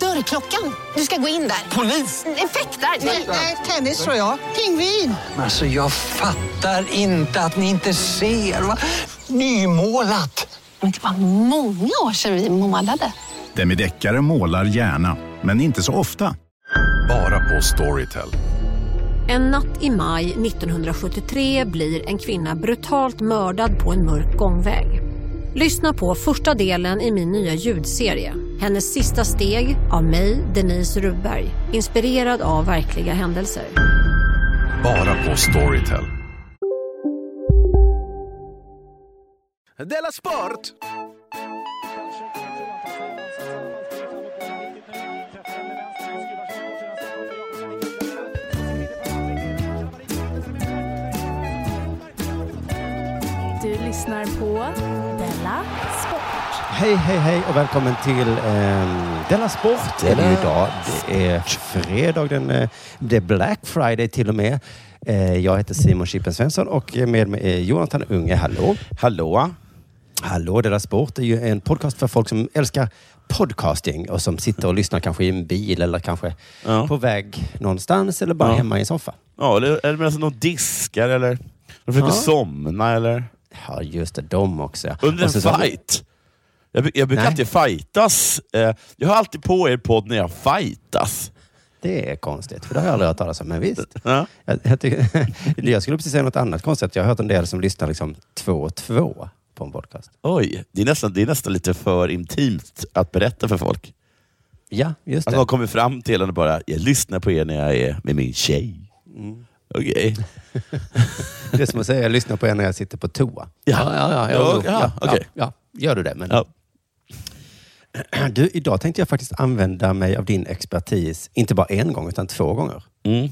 Dörrklockan. Du ska gå in där. Polis? Effektar? Nej, tennis tror jag. Pingvin. Alltså jag fattar inte att ni inte ser. Va? Nymålat! Men det var många år sedan vi målade. Demideckare målar gärna, men inte så ofta. Bara på Storytel. En natt i maj 1973 blir en kvinna brutalt mördad på en mörk gångväg. Lyssna på första delen i min nya ljudserie. Hennes sista steg av mig, Denise Rubberg. Inspirerad av verkliga händelser. Bara på Storytel. Della Sport! Du lyssnar på Della. Hej, hej, hej och välkommen till eh, Della Sport. Är det idag. Det är fredag, den, eh, det är Black Friday till och med. Eh, jag heter Simon Chippen Svensson och med mig är Jonathan Unge. Hallå! Hallå! Hallå, Della Sport är ju en podcast för folk som älskar podcasting och som sitter och lyssnar kanske i en bil eller kanske Ja. på väg någonstans eller bara Ja. hemma i en soffa. Ja, eller, eller medan de diskar eller de försöker Ja. somna eller Ja, just det. De också. under en så- fight. Jag, jag brukar Nej. alltid fightas. Eh, jag har alltid på er podd när jag fightas. Det är konstigt, för det har jag aldrig hört talas om. Men visst. Ja. Jag, jag, tycker, jag skulle precis säga något annat konstigt. Jag har hört en del som lyssnar liksom två och två på en podcast. Oj, det är, nästan, det är nästan lite för intimt att berätta för folk. Ja, just Att det. de kommer fram till en och bara, jag lyssnar på er när jag är med min tjej. Mm. Okej. Det är som att säga jag lyssnar på er när jag sitter på toa. Ja. ja, ja, Ja, ja, ja, okej. ja, Gör du det? Men... Ja. Du, idag tänkte jag faktiskt använda mig av din expertis, inte bara en gång utan två gånger. Mm.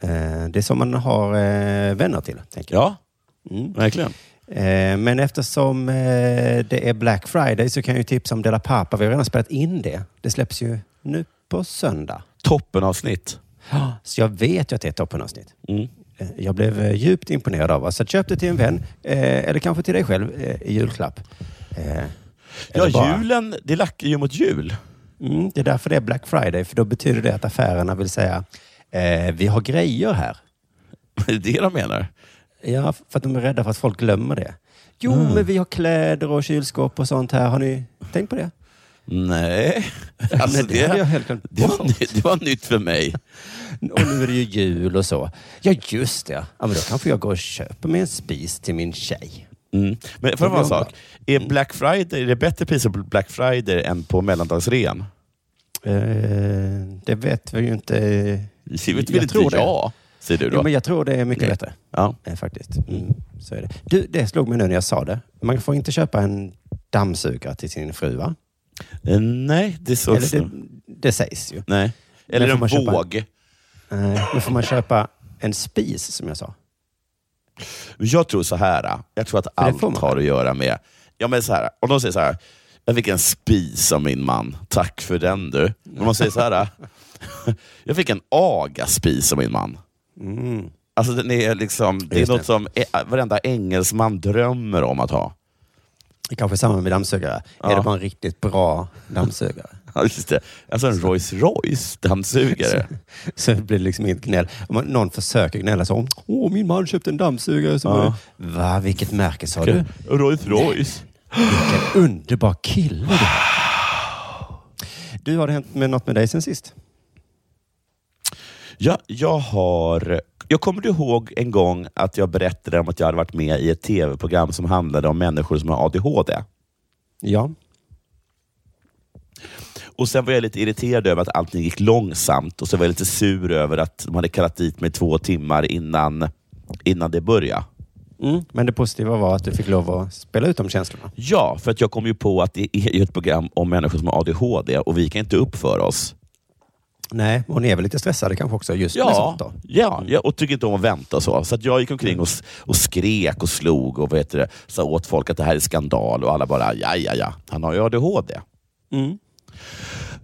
Eh, Det är som man har eh, vänner till, tänker jag. ja, Mm. verkligen. Eh, Men eftersom det är Black Friday så kan jag ju tipsa om Dela Pappa. Vi har redan spelat in det. Det släpps ju nu på söndag. Toppenavsnitt. Så jag vet ju att det är ett toppenavsnitt. Mm. Jag blev djupt imponerad av det. Så köp det till en vän, eller kanske till dig själv i julklapp. Ja, bara- julen, det lackar ju mot jul. Mm, det är därför det är Black Friday, för då betyder det att affärerna vill säga eh, vi har grejer här. Det är det de menar. Ja, för att de är rädda för att folk glömmer det. Jo, Mm. men vi har kläder och kylskåp och sånt här. Har ni tänkt på det? Nej, alltså Nej, det hade jag det, helt glömt det, var, bort. ny- det var nytt för mig. Och nu är det ju jul och så. Ja, just det. Ja, men då kanske jag går och köper mig en spis till min tjej. Mm. Men får jag en Det sak? Är Black Friday, är det bättre priser på Black Friday än på mellandagsrean? Eh, det vet vi ju inte. Det vet väl inte jag, säger du då? Jo, men jag tror det är mycket Nej. bättre. ja. Eh, faktiskt. Mm, så är det. Du, det slog mig nu när jag sa det. Man får inte köpa en dammsugare till sin fru, va? Eh, Nej, det så... Eller det, det sägs ju. Nej. Eller en köpa- våg. Nej, då får man köpa en spis, som jag sa. Jag tror så här. Jag tror att allt har att göra med... Ja, men så här, om de säger så här, jag fick en spis av min man, tack för den du. Om de säger så här, jag fick en agaspis av min man. Mm. Alltså den är liksom, det är något det. som ä- varenda engelsman drömmer om att ha. Det kanske är samma med dammsugare. Ja. Är det bara en riktigt bra dammsugare? Ja, just det. Alltså en Rolls Royce dammsugare. Så blir det liksom inget gnäll. Om någon försöker gnälla så om, åh min man köpte en dammsugare. Så Ja. bara, Va, vilket märke sa du? Rolls Royce. Vilken underbar kille du. Du, har det hänt med något med dig sen sist? Ja, jag har... Jag kommer ihåg en gång att jag berättade om att jag hade varit med i ett tv-program som handlade om människor som har ADHD. Ja. Och Sen var jag lite irriterad över att allting gick långsamt och så var jag lite sur över att de hade kallat dit mig två timmar innan, innan det började. Mm. Men det positiva var att du fick lov att spela ut de känslorna. Ja, för att jag kom ju på att det är ett program om människor som har ADHD och vi kan inte uppföra oss. Nej, hon är väl lite stressad kanske också just Ja, sånt då. ja, ja, och tycker inte om att vänta och så. Så jag gick omkring och, och skrek och slog och vet det, sa åt folk att det här är skandal och alla bara, ja, ja, ja, han har ju ADHD. Mm.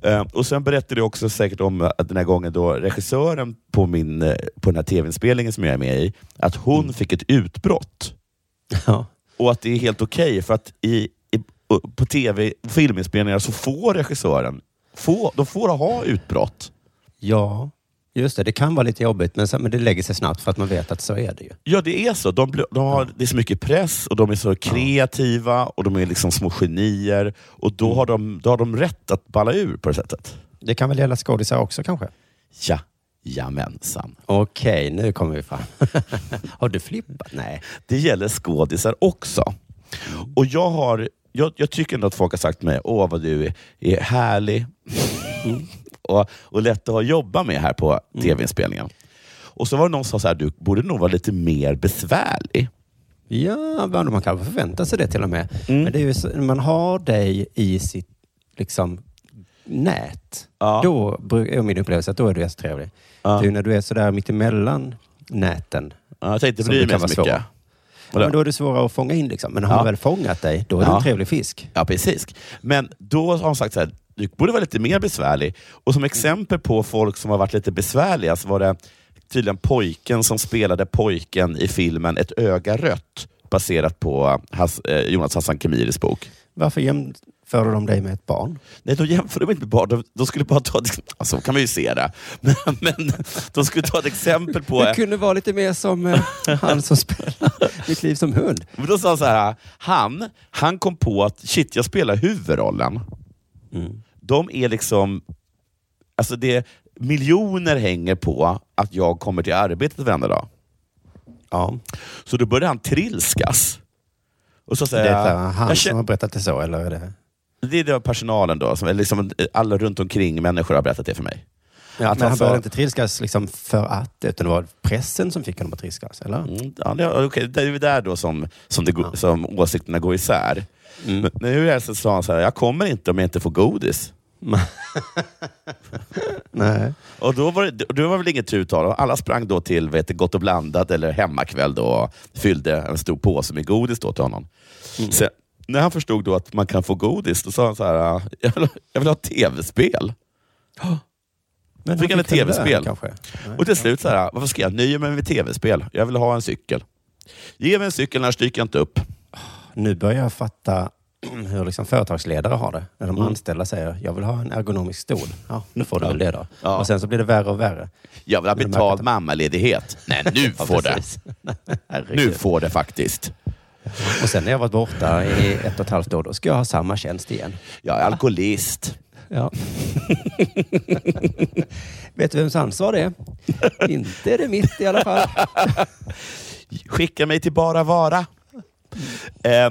Eh, och Sen berättade jag också säkert om att den här gången då regissören på, min, eh, på den här tv-inspelningen som jag är med i, att hon fick ett utbrott. Ja. Och att det är helt okej, för att i, i, på tv filminspelningar så får regissören få, de får ha utbrott. ja, just det. Det kan vara lite jobbigt, men, men det lägger sig snabbt för att man vet att så är det ju. Ja, det är så. De, blir- de har, Det är så mycket press och de är så kreativa och de är liksom små genier. Och då, har de, då har de rätt att balla ur på det sättet. Det kan väl gälla skådisar också kanske? Ja, jamensan. Okej, nu kommer vi fram. har du flippat? Nej. Det gäller skådisar också. Och jag, har, jag, jag tycker ändå att folk har sagt till mig, åh vad du är, är härlig och, och lätt att ha att jobba med här på tv-inspelningen. Och så var det någon som sa så här, du borde nog vara lite mer besvärlig. Ja, man kan förvänta sig det till och med. Mm. Men det är ju man har dig i sitt liksom, nät, Ja. då är min upplevelse att då är du jättetrevlig. Ja. Det är när du är sådär mittemellan näten. Ja, jag tänkte bry mig så mycket. Vadå? Men då är det svårare att fånga in. Liksom. Men har Ja. man väl fångat dig, då är du Ja. en trevlig fisk. Ja, precis. Men då har de sagt så här, du borde vara lite mer besvärlig. Och som exempel på folk som har varit lite besvärliga så var det tydligen pojken som spelade pojken i filmen Ett öga rött, baserat på Has, eh, Jonas Hassan Khemiris bok. Varför jämför de dig med ett barn? Nej, de jämför de inte med barn. De, de skulle bara ta alltså, kan man ju se det. Men, men de skulle ta ett exempel på... Det kunde vara lite mer som eh, han som spelar Mitt liv som hund. Men då sa han så här, han, han kom på att shit, jag spelar huvudrollen. Mm. De är liksom... Alltså det, miljoner hänger på att jag kommer till arbetet varenda dag. Ja. Så då började han trilskas. Och så Det säger är jag, han jag som har berättat det så, eller? Är det... det är det personalen då, som, liksom, alla runt omkring människor har berättat det för mig. Ja, Att men han han sa- började inte trilskas liksom för att, utan det var pressen som fick honom att trilskas, eller? Mm, ja, det, okay, det är där då som, som, det, Ja. som åsikterna går isär. Mm. Men nu är så sa han så här, jag kommer inte om jag inte får godis. Nej. Och då var det, då var väl inget tu tal. Alla sprang då till vet, Gott och blandat eller Hemmakväll då, och fyllde en stor påse med godis då till honom. Sen, när han förstod då att man kan få godis, då sa han så här, jag vill, ha- jag vill ha tv-spel. Men Fick han ett tv-spel? Och till slut, så här, varför ska jag nöja mig med tv-spel? Jag vill ha en cykel. Ge mig en cykel, annars dyker jag inte upp. Nu börjar jag fatta hur liksom företagsledare har det. När de Mm. anställda säger, jag vill ha en ergonomisk stol. Ja, nu får du väl det då. Ja. Och sen så blir det värre och värre. Jag vill ha betald att- mammaledighet. Nej, nu Ja, får det. Nu får det faktiskt. Och sen när jag varit borta i ett och ett halvt år, då ska jag ha samma tjänst igen. Jag är alkoholist. Ja. Vet du vems ansvar det är? Inte är det mitt i alla fall. Skicka mig till Bara Vara. Eh,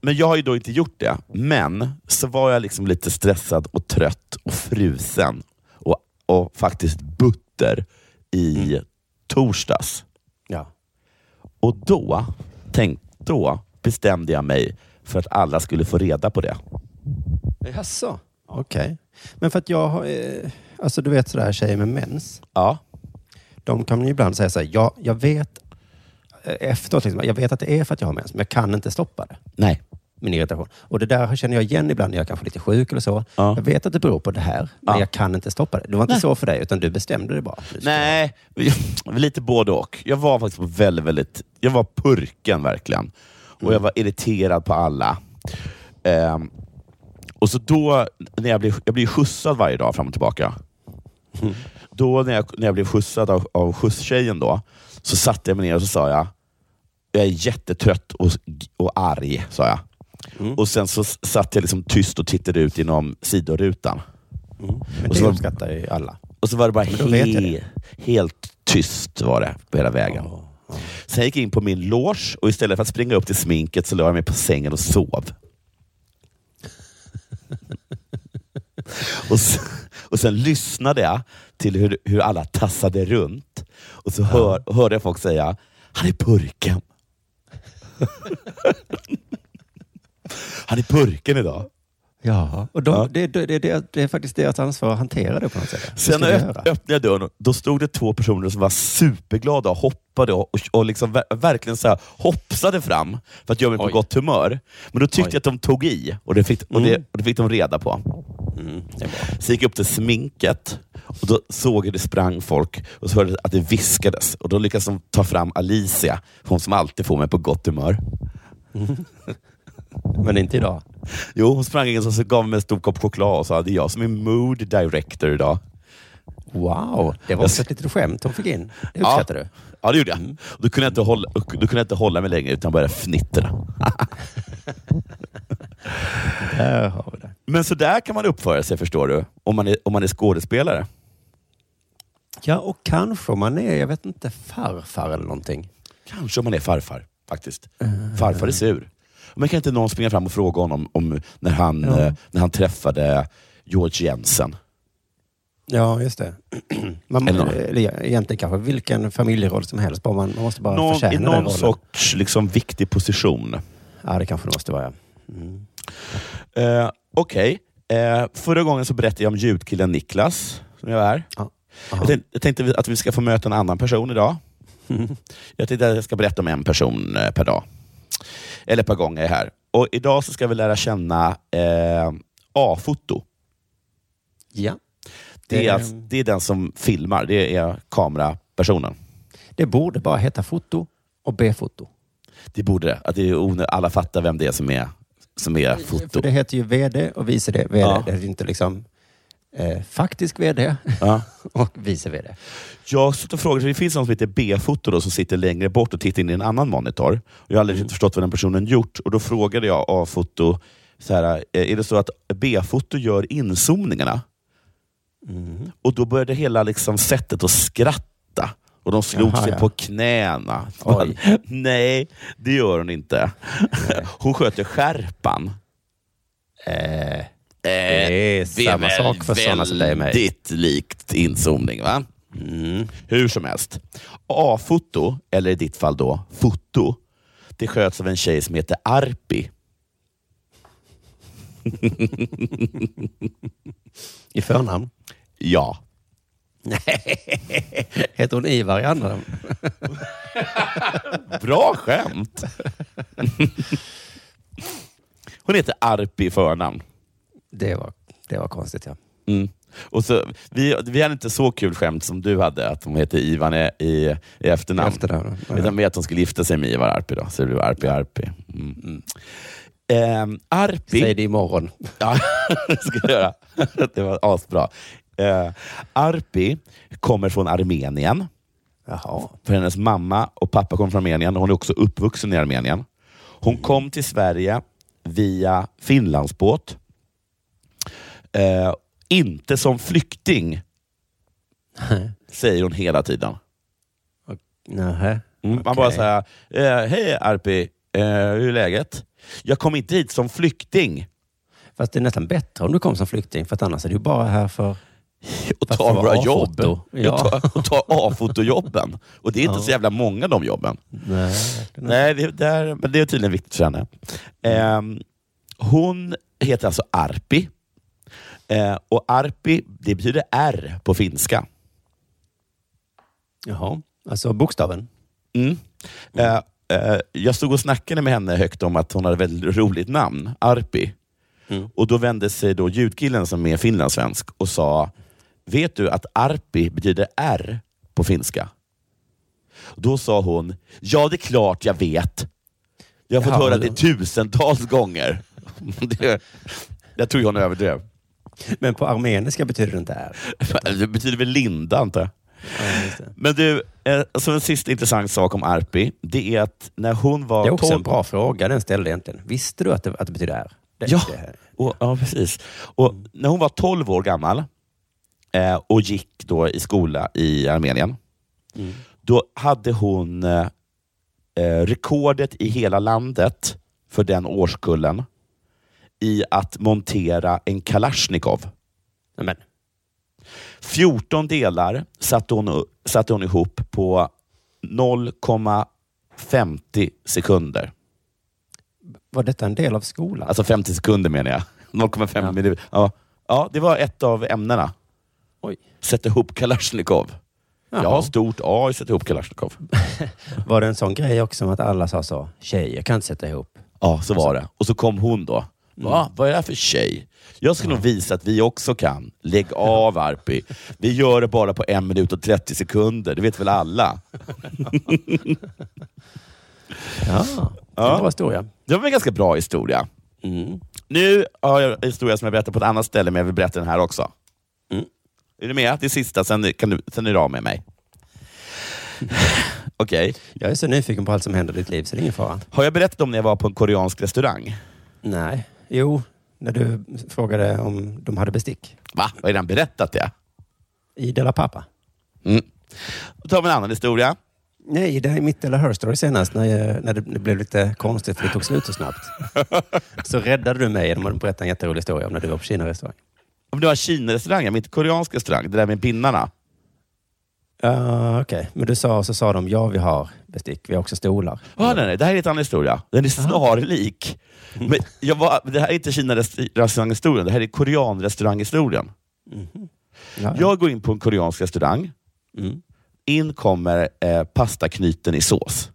men jag har ju då inte gjort det. Men så var jag liksom lite stressad och trött och frusen och, och faktiskt butter i torsdags. Ja. Och då, tänk, då bestämde jag mig för att alla skulle få reda på det. Jaså? Okej. Men för att jag har... Eh, alltså du vet sådär tjejer med mens. Ja. De kan ju ibland säga så här, ja, jag vet efteråt, liksom, jag vet att det är för att jag har mens, men jag kan inte stoppa det. Nej. Min irritation. Och det där känner jag igen ibland när jag kanske är lite sjuk eller så. Ja. Jag vet att det beror på det här, men Ja. jag kan inte stoppa det. Det var inte Nej. så för dig, utan du bestämde det bara. Nej, lite både och. Jag var faktiskt väldigt, väldigt... Jag var purken verkligen. Och jag var irriterad på alla. Ehm, och så då, när jag blev, jag blev skjutsad varje dag fram och tillbaka. Då när jag, när jag blev skjutsad av, av skjutstjejen då, så satte jag mig ner och så sa jag, jag är jättetrött och, och arg, sa jag. Mm. Och sen så satt jag liksom tyst och tittade ut genom sidorutan. Mm. Men Och så det uppskattar ju alla. Och så var det bara he- helt tyst var det på hela vägen. Sen gick jag in på min loge och istället för att springa upp till sminket så la jag mig på sängen och sov. och, sen, och sen lyssnade jag till hur, hur alla tassade runt och så hör, hörde jag folk säga Han är purken. Han är purken idag. Ja, och de, Ja. Det, det, det, det, är faktiskt deras ansvar att hantera det på något sätt. Sen öpp, göra. öppnade jag dörren då stod det två personer som var superglada och hoppade och, och, liksom ver, verkligen så här hoppsade fram för att göra mig på Oj. gott humör. Men då tyckte Oj. jag att de tog i och det fick, och Mm. och det fick de reda på. Mm. Så gick jag upp till sminket och då såg jag det sprang folk och så hörde att det viskades. Och Då lyckades de ta fram Alicia, hon som alltid får mig på gott humör. Men inte idag. Jo, hon sprang in och så gav mig en stor kopp choklad och sa det är jag som är mood director idag. Wow, det var Jag- också ett litet skämt hon fick in. Det uppskattar du. Ja, det gjorde jag. Då, kunde jag inte hålla, då kunde jag inte hålla mig längre utan började fnittra. Men så där kan man uppföra sig, förstår du, om man är, om man är skådespelare. Ja, och kanske om man är, jag vet inte, farfar eller någonting. Kanske om man är farfar, faktiskt. Farfar är sur. Men kan inte någon springa fram och fråga honom om när han, Ja. eh, när han träffade George Jensen? Ja, just det. Man, Eller- eller egentligen kanske vilken familjeroll som helst. Bara man, man måste bara Någon, I förtjäna den någon rollen. sorts liksom, viktig position. Ja, det kanske det måste vara. ja. Mm. Eh, Okej, eh, förra gången så berättade jag om ljudkillen Niklas, som jag är. Ja. Jag tänkte, jag tänkte att vi ska få möta en annan person idag. Jag tänkte att jag ska berätta om en person eh, per dag. Eller per gång jag är här. Och idag så ska vi lära känna eh, A-foto. Ja. Det är, alltså, det är den som filmar, det är kamerapersonen. Det borde bara heta foto och B-foto. Det borde det. Att det är onö- alla fattar vem det är som är, som är foto. För det heter ju VD och vice VD. Ja. Det är inte liksom eh, faktisk VD Ja. och vice VD. Jag har suttit och frågat, det finns någon som heter B-foto då, som sitter längre bort och tittar in i en annan monitor. Jag har aldrig Mm. förstått vad den personen gjort. Och Då frågade jag A-foto, så här, eh, är det så att B-foto gör inzoomningarna? Mm. Och då började hela liksom sättet att skratta. Och de slog Jaha, sig ja. på knäna. Oj. Nej, det gör hon inte. Hon sköter skärpan. Eh, det är samma sak för sådana som dig och mig. Väldigt likt inzoomning, va? mm. Hur som helst. A-foto, eller i ditt fall då foto, det sköts av en tjej som heter Arpi. I förnamn? Ja. Heter hon Ivar i andra namn? Bra skämt! Hon heter Arpi i förnamn. Det var, det var konstigt ja. Mm. Och så, vi, vi hade inte så kul skämt som du hade, att hon heter Ivan i, i, i efternamn. Efternamn, ja. Utan med att hon skulle gifta sig med Ivar Arpi. Då. Så det blev Arpi Arpi. Mm. Ehm, Arpi... Säg det imorgon. Ja, det ska jag göra. Det var asbra. Eh, Arpi kommer från Armenien. Jaha. För hennes mamma och pappa kommer från Armenien. Hon är också uppvuxen i Armenien. Hon kom till Sverige via Finlandsbåt. Eh, inte som flykting, säger hon hela tiden. Nähä. Mm, Man bara säger, eh, hej Arpi, eh, hur är läget? Jag kom inte hit som flykting. Fast det är nästan bättre om du kom som flykting, för att annars är du bara här för... och att ta våra jobb. Ja. Och ta, och ta A-fotojobben. Och det är inte Ja. så jävla många de jobben. Nej, inte. Nej, det, det är, men det är tydligen viktigt för henne. Ehm, hon heter alltså Arpi. Eh, och Arpi, det betyder R på finska. Jaha, alltså bokstaven. Mm. Eh, eh, jag stod och snackade med henne högt om att hon hade väldigt roligt namn, Arpi. Mm. Och Då vände sig då ljudkillen som är finlandssvensk och sa, vet du att Arpi betyder R på finska? Då sa hon, ja det är klart jag vet. Jag har fått Jaha, höra det tusentals gånger. det, jag tror hon överdrev. Men på armeniska betyder det inte är. Det betyder väl Linda antar jag. Ja. Men du, eh, alltså en sista intressant sak om Arpi, det är att när hon var det är också 12 en bra fråga den ställde egentligen. Visste du att det, att det betyder är? Det, Ja. det, Och, ja, precis. Och när hon var 12 år gammal eh, och gick då i skola i Armenien, Mm. då hade hon eh, eh, rekordet i hela landet för den årskullen i att montera en Kalashnikov. Men, 14 delar satte hon, satte hon ihop på 0,50 sekunder. var detta en del av skolan? Alltså 50 sekunder menar jag. 0,5 Ja. millimeter. Ja. ja, det var ett av ämnena. Oj. Sätta ihop Kalashnikov. Jaha. Jag har stort A i sätta ihop Kalashnikov. Var det en sån grej också att alla sa så? Tjejer kan inte sätta ihop. Ja, så var det. Och så kom hon då. Va? Vad är det här för tjej? Jag ska nog visa att vi också kan. Lägg av Arpi. Vi gör det bara på en minut och 30 sekunder. Det vet väl alla? Ja, det är en bra historia. Det var en ganska bra historia. Mm. Nu har jag en historia som jag berättar på ett annat ställe, men jag vill berätta den här också. Mm. Är du med? Det är sista, sen, kan du, sen är du av med mig. Okej. Jag är så nyfiken på allt som händer i ditt liv så det är ingen fara. Har jag berättat om när jag var på en koreansk restaurang? Nej. Jo, när du frågade om de hade bestick. Va? Har redan berättat det? I Della Pappa. Mm. Då tar vi en annan historia. Nej, det är mitt eller Her Story senast när, jag, när det blev lite konstigt för det tog slut så snabbt. så räddade du mig genom att berätta en jätterolig historia om när du var på Kina-restaurang. Om det var Kina-restaurang, inte koreansk restaurang. Det där med pinnarna. Ja, Okej, men du sa så sa de ja, vi har bestick. Vi har också stolar. Ah, nej, nej, det här är en annan historia. Den är snarlik. Men jag var, det här är inte Kina-restauranghistorien, det här är koreanrestauranghistorien. Ja, ja. Jag går in på en koreansk restaurang. Mm. In kommer eh, pastaknyten i sås.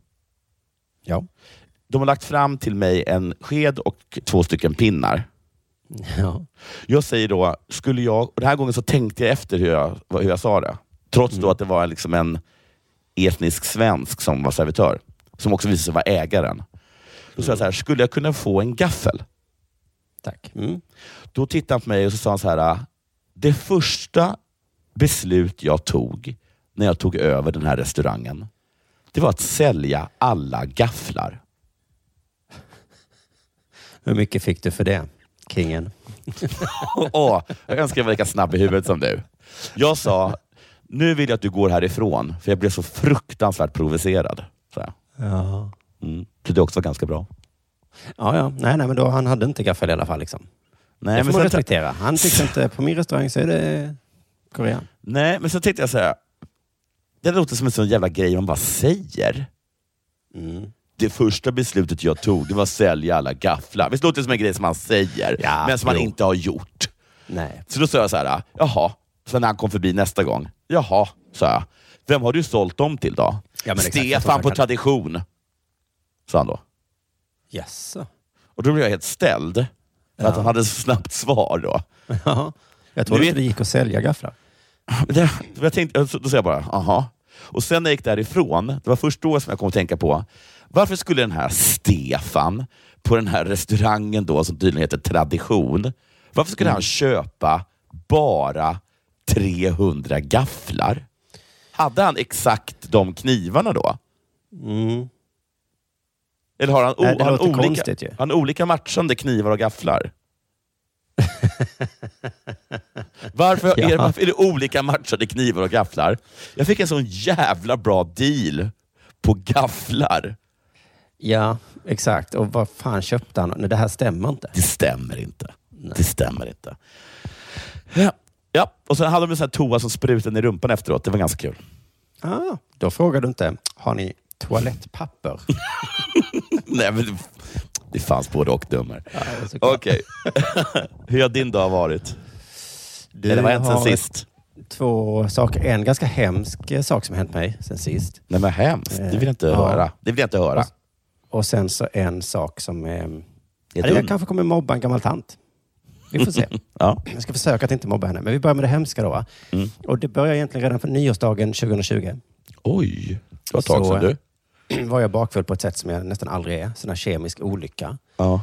Ja. De har lagt fram till mig en sked och två stycken pinnar. ja. Jag säger då, skulle jag, och den här gången så tänkte jag efter hur jag, vad- hur jag sa det. Trots då att det var liksom en etnisk svensk som var servitör, som också visade sig vara ägaren. Då sa jag så här, skulle jag kunna få en gaffel? Tack. Mm. Då tittade han på mig och så sa han så här, det första beslut jag tog när jag tog över den här restaurangen, det var att sälja alla gafflar. Hur mycket fick du för det, kingen? Åh, jag önskar jag var lika snabb i huvudet som du. Jag sa, nu vill jag att du går härifrån, för jag blev så fruktansvärt provocerad. Så. Ja. Mm. Så det också var ganska bra. Ja, ja. Nej, nej, men då, han hade inte gaffel i alla fall. Liksom. Nej, det får men man respektera. Han tyckte inte, på min restaurang så är det korean. nej, men så tänkte jag så här, det låter som en sån jävla grej man bara säger. Mm. Det första beslutet jag tog, det var att sälja alla gafflar. Visst låter det som en grej som man säger, Ja, men som man jo. inte har gjort. Nej. Så då sa jag så här, jaha. Så när han kom förbi nästa gång, jaha, sa jag. Vem har du sålt dem till då? Ja, Stefan på tradition, sa han då. Jaså? Och då blev jag helt ställd, för att han hade så snabbt svar då. Ja. Jag trodde inte vet- det gick att sälja gafflar. Det, jag tänkte, då sa jag bara, aha. Och sen när jag gick därifrån, det var först då som jag kom att tänka på, varför skulle den här Stefan på den här restaurangen då, som tydligen heter Tradition, varför skulle han köpa bara 300 gafflar? Hade han exakt de knivarna då? Mm. Eller har han, o- Nej, han olika, konstigt ju. han olika matchande knivar och gafflar? Varför, är Ja. varför är det olika matchande knivar och gafflar? Jag fick en sån jävla bra deal på gafflar. Ja, exakt. Och vad fan köpte han? Nej, det här stämmer inte. Det stämmer inte. Det stämmer inte. Ja. Ja, och sen hade de en sån här toa som sprutade i rumpan efteråt. Det var ganska kul. Ah, då frågar du inte, har ni toalettpapper? Nej, men det, fanns både och dummer. Ja. Okej. Hur har din dag varit? Du Eller vad har hänt sen sist? Två saker. En ganska hemsk eh, sak som har hänt mig sen sist. Nej men hemskt. Det vill jag inte Eh, ja. höra. Det vill jag inte höra. Och sen så en sak som... Eh, jag kanske kommer mobba en gammal tant. Vi får se. Ja. Jag ska försöka att inte mobba henne. Men vi börjar med det hemska då. Va? Mm. Och det börjar egentligen redan för nyårsdagen 2020. Oj, det var ett tag Så, sedan du. var jag bakfull på ett sätt som jag nästan aldrig är. Sån här kemisk olycka. Ja.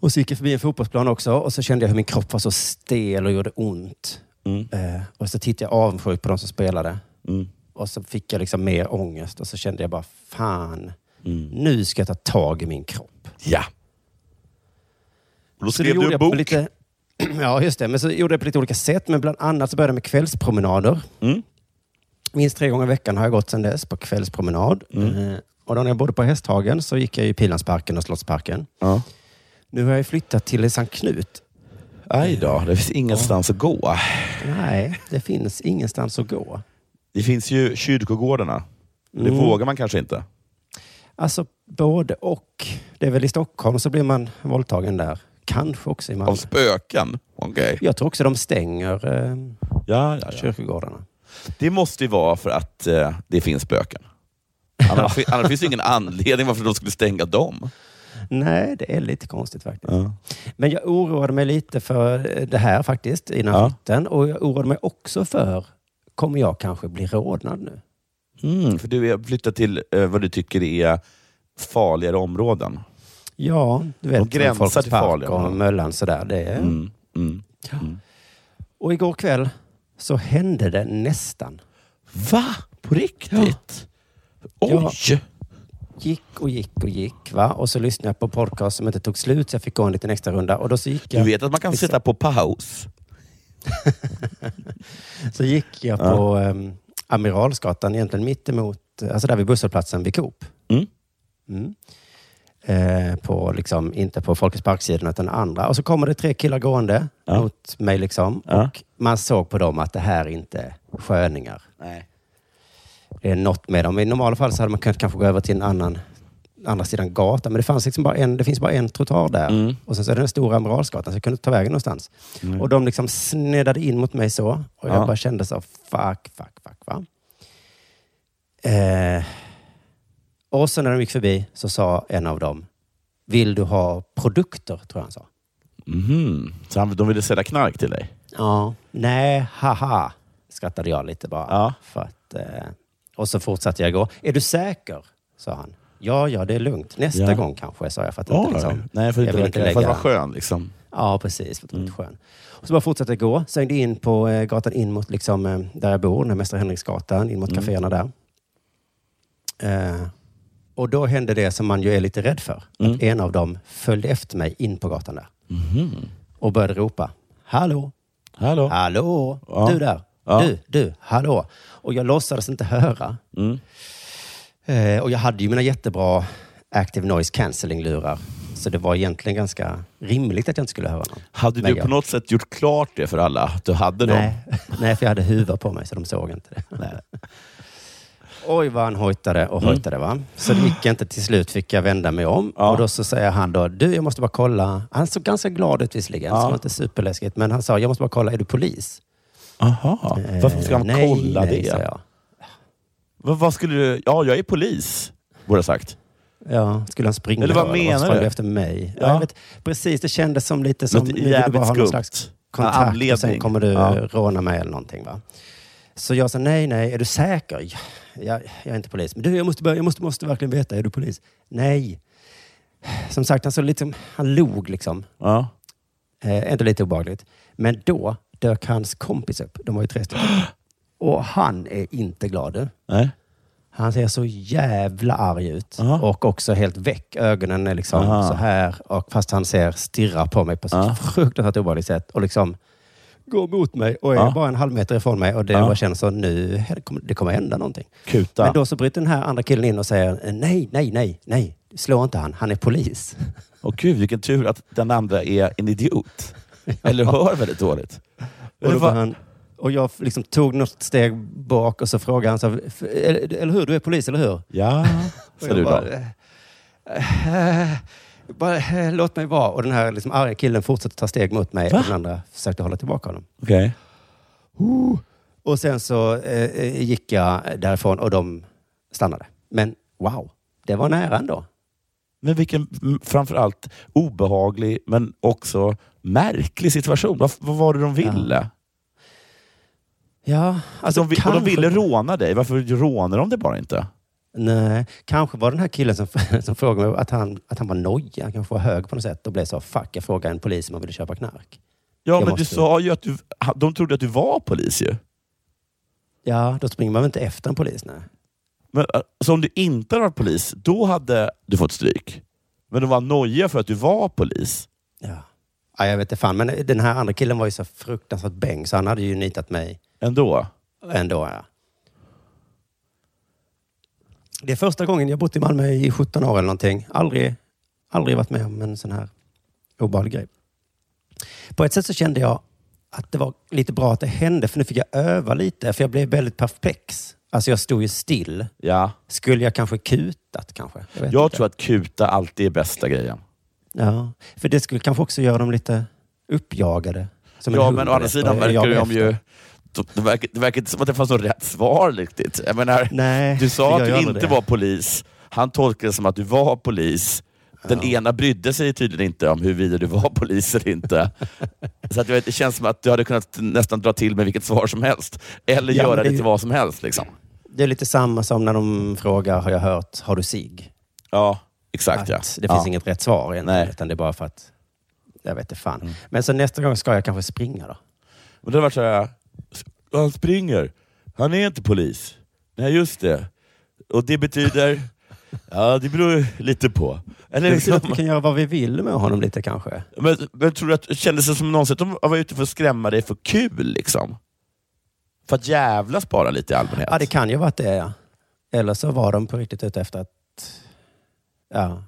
Och så gick jag förbi en fotbollsplan också och så kände jag hur min kropp var så stel och gjorde ont. Mm. Eh, och så tittade jag avundsjukt på de som spelade. Mm. Och så fick jag liksom mer ångest och så kände jag bara, fan, Mm. nu ska jag ta tag i min kropp. Ja. Och då Så det skrev gjorde du en på bok. lite, ja, just det. Men så gjorde jag på lite olika sätt. Men bland annat så började jag med kvällspromenader. Mm. Minst tre gånger i veckan har jag gått sedan dess på kvällspromenad. Mm. Eh, och då när jag bodde på Hästhagen så gick jag i Pilansparken och Slottsparken. Ja. Nu har jag flyttat till Sankt Knut. Aj då, det finns ingenstans att gå. Nej, det finns ingenstans att gå. Det finns ju kyrkogårdarna. Det Mm. vågar man kanske inte. Alltså både och. Det är väl i Stockholm så blir man våldtagen där. Kanske också i Malmö. Av spöken? Okej. Jag tror också de stänger eh, Ja, ja, ja. kyrkogårdarna. Det måste ju vara för att eh, det finns spöken. Annars, annars finns det ingen anledning varför de skulle stänga dem. Nej, det är lite konstigt faktiskt. Ja. Men jag oroade mig lite för det här faktiskt innan Ja. flytten. Och jag oroade mig också för, kommer jag kanske bli rånad nu? Mm, för du är flyttat till eh, vad du tycker är farligare områden. Ja, du vet. De gränsar till farliga och. Möllan sådär. Det är... Mm, mm, mm. Och igår kväll så hände det nästan. Va? På riktigt? Oj! Gick och gick och gick. Va? Och så lyssnade jag på podcast som inte tog slut så jag fick gå en liten extra runda. Och då så gick Du jag, vet att man kan Vissa- sätta på paus? så gick jag Ja. på um, Amiralsgatan, egentligen mitt emot, alltså där vid busshållplatsen vid Coop. Mm. Eh, på, liksom, inte på Folkets parksidan utan andra. Och så kommer det tre killar gående Ja. mot mig. Liksom, Ja. Och man såg på dem att det här är inte sköningar. Nej. Det är något med dem. I normala fall så hade man kunnat kanske gå över till en annan andra sidan gatan. Men det, fanns liksom bara en, det finns bara en trottoar där. Mm. Och sen så är det den stora Amiralsgatan, så jag kunde ta vägen någonstans. Mm. Och de liksom sneddade in mot mig så. Och jag Ja. bara kände så, fuck, fuck, fuck. Va? Eh, och så när de gick förbi så sa en av dem, vill du ha produkter? Tror jag han sa. Mhm. Så han, de ville sälja knark till dig? Ja, nej, haha, skrattade jag lite bara. Ja. För att, eh, och så fortsatte jag gå. Är du säker? sa han. Ja, ja, det är lugnt. Nästa Ja. gång kanske, sa jag. För att Oj. inte, liksom, Nej, för, jag inte, vill för, inte för att lägga- vara skön. Liksom. Ja, precis. För att vara lite Mm. skön. Och så bara fortsatte jag gå. Svängde in på eh, gatan in mot liksom, eh, där jag bor, den här Mästar Henriksgatan, in mot Mm. kaféerna där. Eh, och då hände det som man ju är lite rädd för. Mm. Att en av dem följde efter mig in på gatan där Mhm. och började ropa. Hallå! Hallå? Hallå! Ja. Du där! Ja. Du, du, hallå! Och jag låtsades inte höra. Mm. Eh, och jag hade ju mina jättebra Active Noise Cancelling-lurar. Så det var egentligen ganska rimligt att jag inte skulle höra någon. Hade Men du jag- på något sätt gjort klart det för alla? Att du hade dem? Nej, nej, för jag hade huva på mig så de såg inte det. Nej. Oj vad han hojtade och Mm. hojtade. Va? Så det gick inte. Till slut fick jag vända mig om. Ja. Och då så säger han då, du jag måste bara kolla. Han såg ganska glad ut visserligen, så Ja. det var inte superläskigt. Men han sa, jag måste bara kolla, är du polis? Aha. Eh, Varför ska han nej, kolla nej, det? jag. Vad, vad skulle du... Ja, jag är polis, borde jag sagt. Ja, skulle han springa Eller vad menar så du? efter mig. Ja. Ja. vet, precis, det kändes som lite som, Något jävligt ha någon skumt. slags Ja, kontakt och sen kommer du Ja. råna mig eller någonting. Va? Så jag sa, nej, nej, är du säker? Ja, jag, jag är inte polis. Men du, jag måste, börja, jag måste, måste verkligen veta, är du polis? Nej. Som sagt, han, så lite, han log liksom. Ja. Eh, inte lite obehagligt. Men då dök hans kompis upp. De var ju tre stycken. Och han är inte glad. Nej. Han ser så jävla arg ut. Aha. Och också helt väck. Ögonen är liksom Aha. så här. Och fast han ser stirrar på mig på Ja. fruktansvärt obehagligt sätt. Och liksom går mot mig och är Ja. bara en halv meter ifrån mig. Och det Ja. bara känns så nu, det kommer, hända någonting. Kuta. Men då så bryter den här andra killen in och säger nej, nej, nej, nej. Slå inte han. Han är polis. Och gud, vilken tur att den andra är en idiot. Eller hör väldigt dåligt. Och, då var han, och jag liksom tog något steg bak och så frågade han, så, "F- eller, hur? Du är polis, eller hur? Ja, sa du då. bara, "Eh, eh, bara, eh, låt mig vara. Och den här liksom arga killen fortsatte ta steg mot mig Va? och den andra försökte hålla tillbaka honom. Okej. Och sen så eh, gick jag därifrån och de stannade. Men wow, det var nära ändå. Men vilken framförallt obehaglig men också märklig situation. Vad, vad var det de ville? Ja, alltså de, de ville råna dig. Varför rånar de dig bara inte? Nej, kanske var den här killen som, som frågade mig att han, att han var nojig. Han kanske var hög på något sätt och blev så, fuck, jag frågade en polis om han ville köpa knark. Ja, Jag men måste- du sa ju att du, de trodde att du var polis ju. Ja, då springer man väl inte efter en polis? Nej. Men, äh, så om du inte hade varit polis, då hade du fått stryk. Men de var nojiga för att du var polis. Ja. ja, jag vet inte fan. Men den här andra killen var ju så fruktansvärt bäng så han hade ju nitat mig Ändå. ändå. Ja. Det är första gången jag bott i Malmö i 17 år eller någonting. Aldrig, aldrig varit med om en sån här obehaglig grej. På ett sätt så kände jag att det var lite bra att det hände, för nu fick jag öva lite, för jag blev väldigt perplex. Alltså jag stod ju still. Ja. Skulle jag kanske kutat kanske? Jag, Jag tror att kuta alltid är bästa grejen. Ja, för det skulle kanske också göra dem lite uppjagade. Som Ja, men å andra sidan verkar de ju... Det verkar, det verkar inte som att det fanns något rätt svar riktigt. Jag menar, Nej, du sa att du inte det. var polis. Han tolkade det som att du var polis. Den ena brydde sig tydligen inte om huruvida du var polis eller inte. Så att vet, det känns som att du hade kunnat nästan dra till med vilket svar som helst. Eller Ja, göra det det till vad som helst. Liksom. Det är lite samma som när de frågar, har jag hört, har du sig? Ja, exakt. Att ja. Det ja. finns inget rätt svar egentligen, utan det är bara för att, jag vet inte fan. Mm. Men så nästa gång ska jag kanske springa då. Men det har varit så här, han springer. Han är inte polis. Nej, just det. Och det betyder... Ja, det beror lite på. Eller betyder att liksom, vi kan göra vad vi vill med honom lite kanske. men, men tror du att, kändes det som någonsin att de var ute för att skrämma dig för kul? liksom? För att jävlas bara lite i allmänhet? Ja, det kan ju vara det ja. Eller så var de på riktigt ute efter att... Ja.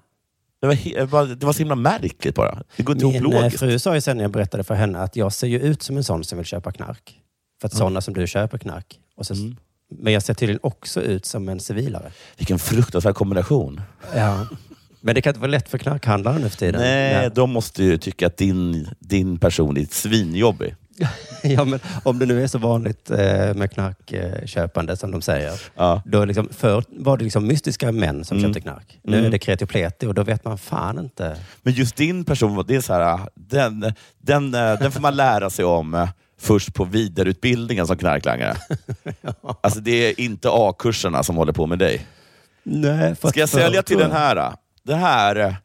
det, var det var så himla märkligt bara. Det går inte ihop Min eh, logiskt. fru sa ju sen när jag berättade för henne att jag ser ju ut som en sån som vill köpa knark. För att Ja. sådana som du köper knark. Och så, Mm. Men jag ser tydligen också ut som en civilare. Vilken fruktansvärd kombination. Ja. Men det kan inte vara lätt för knarkhandlaren nu för tiden. Nej, Ja. de måste ju tycka att din, din person är svinjobbig. Ja, men om det nu är så vanligt eh, med knarkköpande som de säger. Ja. Då liksom, förr var det liksom mystiska män som Mm. köpte knark. Nu Mm. är det kreti och pleti och då vet man fan inte. Men just din person, det är så här, den, den, eh, den får man lära sig om eh, först på vidareutbildningen som knarklangare. Alltså det är inte A-kurserna som håller på med dig. Nej, Ska jag sälja till den här? Det här,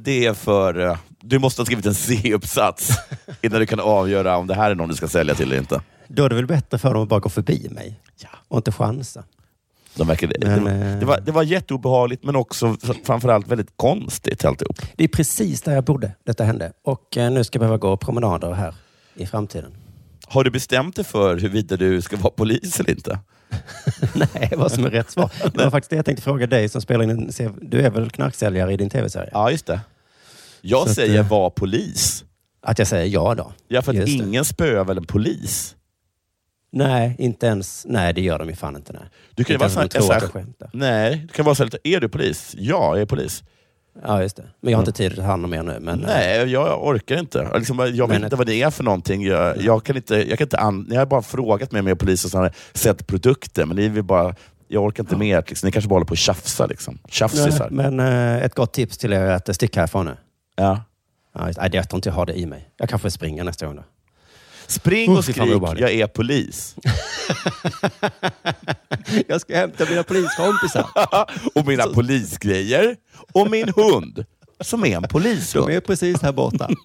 det är för... Du måste ha skrivit en C-uppsats innan du kan avgöra om det här är någon du ska sälja till eller inte. Då är det väl bättre för dem att bara gå förbi mig och inte chansa. De verkar, det, Men, var, eh, det, var, det var jätteobehagligt men också framförallt väldigt konstigt alltihop. Det är precis där jag bodde detta hände. Och eh, nu ska jag behöva gå promenader här i framtiden. Har du bestämt dig för huruvida du ska vara polis eller inte? Nej, vad som är rätt svar. Det var faktiskt det jag tänkte fråga dig som spelar in en serie. Du är väl knarksäljare i din tv-serie? Ja, just det. Jag Så att, säger eh, var polis. Att jag säger ja då? Ja, för att Just det. ingen spöar väl en polis? Nej, inte ens. Nej, det gör de ju fan inte. Nej. Du kan ju inte vara så här, så att. Nej, du kan vara så här, lite, är du polis? Ja, jag är polis. Ja, just det. Men jag har inte tid att ta hand om er nu. Men, eh, Nej, jag orkar inte. Liksom, jag vet Men- inte vad det är för någonting. Jag, jag kan inte, jag kan inte an, ni har bara frågat mig om jag är polis och så har ni sett produkter, men ni vill bara, jag orkar inte med ert. Liksom. Ni kanske bara håller på och tjafsa. Liksom. Tjafsisar. men eh, ett gott tips till er är att sticka härifrån nu. Ja. Ja, just, nej, jag tror inte jag har det i mig. Jag kanske springer nästa gång då. Spring Oh, och vad skrik, jag är polis. jag ska hämta mina poliskompisar. och mina polisgrejer. Och min hund, som är en polishund. De är precis här borta.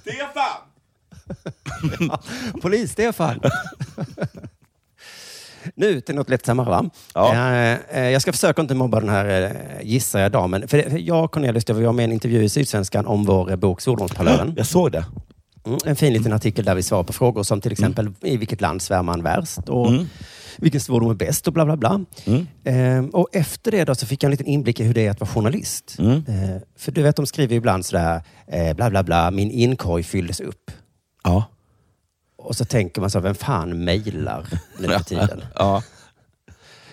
Stefan! Polis-Stefan. nu till något lättsammare va? Ja. Eh, eh, jag ska försöka inte mobba den här eh, gissar jag damen. För jag och Cornelius, det var med en intervju i Sydsvenskan om vår bok Solrumspalören. Jag såg det. Mm, en fin liten artikel där vi svarar på frågor som till exempel i vilket land svär man värst och Mm. vilken svordom är bäst och bla bla bla. Mm. Eh, och efter det då så fick jag en liten inblick i hur det är att vara journalist. Mm. Eh, för du vet, de skriver ibland sådär, eh, bla bla bla, min inkorg fylldes upp. Ja. Och så tänker man så, vem fan mejlar nu för tiden? ja.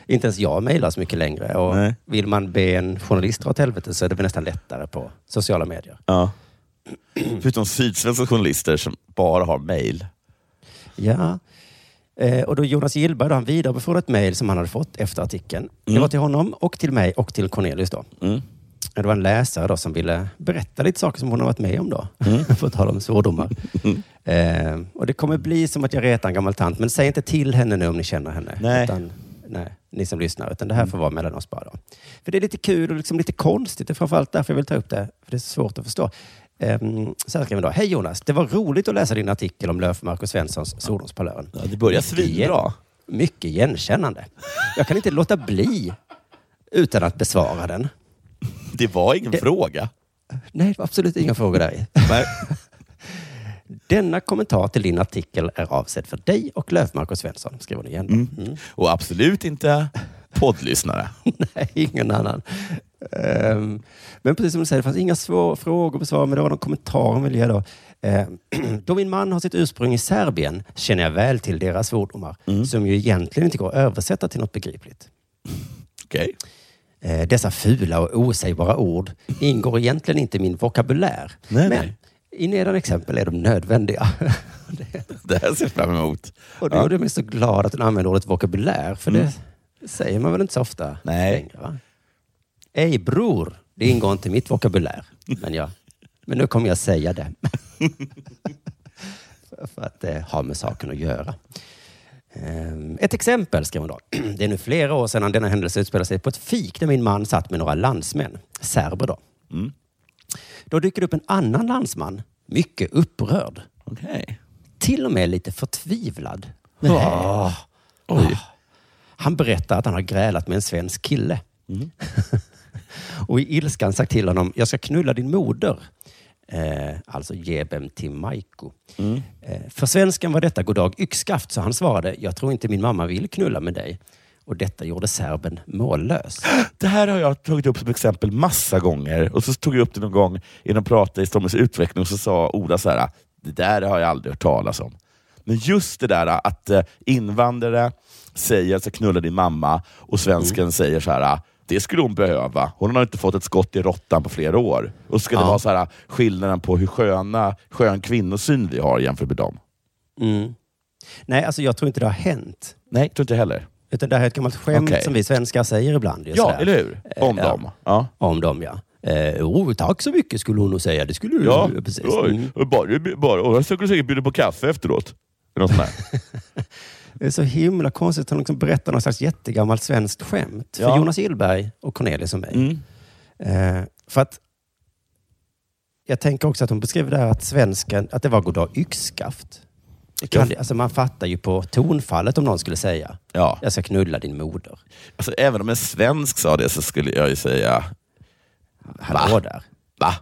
Inte ens jag mejlar så mycket längre. Och Nej. vill man be en journalist dra åt helvete så är det väl nästan lättare på sociala medier. ja. Förutom sydsvenska journalister som bara har mail. Ja. Eh, och då Jonas Gillberg, då, han vidarebefordrade ett mejl som han hade fått efter artikeln. Det Mm. var till honom och till mig och till Cornelius. Då. Mm. Det var en läsare då som ville berätta lite saker som hon har varit med om. då. Mm. På tal om svordomar. Eh, och det kommer bli som att jag retar en gammal tant, men säg inte till henne nu om ni känner henne. Nej. Utan, nej, ni som lyssnar. Utan det här får vara mellan oss bara. Då. För det är lite kul och liksom lite konstigt. Det är framförallt därför jag vill ta upp det. För det är svårt att förstå. Um, så här skriver han då. Hej Jonas, det var roligt att läsa din artikel om Löfmark och Svenssons Svordomspalören. Ja, det börjar svinbra. Mycket igenkännande. Jag kan inte låta bli utan att besvara den. Det var ingen Det- fråga. Nej, det var absolut inga frågor där. Denna kommentar till din artikel är avsedd för dig och Löfmark och Svensson, skriver ni igen. då. Mm. Och absolut inte poddlyssnare. Nej, ingen annan. Ehm, men precis som du säger, det fanns inga svå frågor att besvara, men det var någon kommentar hon ville ge då. Ehm, då min man har sitt ursprung i Serbien känner jag väl till deras svordomar, som ju egentligen inte går att översätta till något begripligt. Okej. Eh, dessa fula och osägbara ord ingår egentligen inte i min vokabulär. Nej, men nej. i nedan exempel är de nödvändiga. Det här ser jag fram emot. Och det Ja. gjorde mig så glad att hon använde ordet vokabulär, för Mm. det säger man väl inte så ofta Nej. längre? Va? Ej bror, det ingår inte i mitt vokabulär. Men, jag, men nu kommer jag säga det. för, att det har med saken att göra. Ehm, Ett exempel, skrev hon då. Det är nu flera år sedan denna händelse utspelade sig på ett fik där min man satt med några landsmän, serber då. Mm. Då dyker det upp en annan landsman, mycket upprörd. Okej. Till och med lite förtvivlad. Åh. Han berättar att han har grälat med en svensk kille. Mm. och i ilskan sagt till honom, jag ska knulla din moder. Eh, alltså Jebem Timaiko. Mm. Eh, för svensken var detta goddag yxskaft, så han svarade, jag tror inte min mamma vill knulla med dig. Och detta gjorde serben mållös. Det här har jag tagit upp som exempel massa gånger. Och så tog jag upp det någon gång i någon prata i Stormens utveckling och så sa Ola så här, det där har jag aldrig hört talas om. Men just det där att eh, invandrare säger att jag ska knulla din mamma och svensken säger så här, det skulle hon behöva. Hon har inte fått ett skott i råttan på flera år. Och så ska det Ja. vara så här, skillnaden på hur sköna, skön kvinnosyn vi har jämfört med dem. Mm. Nej, alltså jag tror inte det har hänt. Nej, tror inte heller. Utan det här är ett gammalt skämt Okej. som vi svenskar säger ibland. Ja, sådär. eller hur? Om Eh, dem. Ja. Om dem, ja. Eh, oh, tack så mycket skulle hon nog säga. Det skulle du Ja, precis. oj. Mm. Bara, bara, och jag skulle säkert bjuda på kaffe efteråt. Något sånt. Det är så himla konstigt att hon liksom berättar något slags jättegammalt svenskt skämt för Ja. Jonas Gillberg och Cornelius och mig. Mm. Eh, för att jag tänker också att hon beskriver där att svensken, att det var goddag yxskaft. Det kan, alltså man fattar ju på tonfallet om någon skulle säga, Ja. jag ska knulla din moder. Alltså, även om en svensk sa det så skulle jag ju säga, Hallå Va? där. va?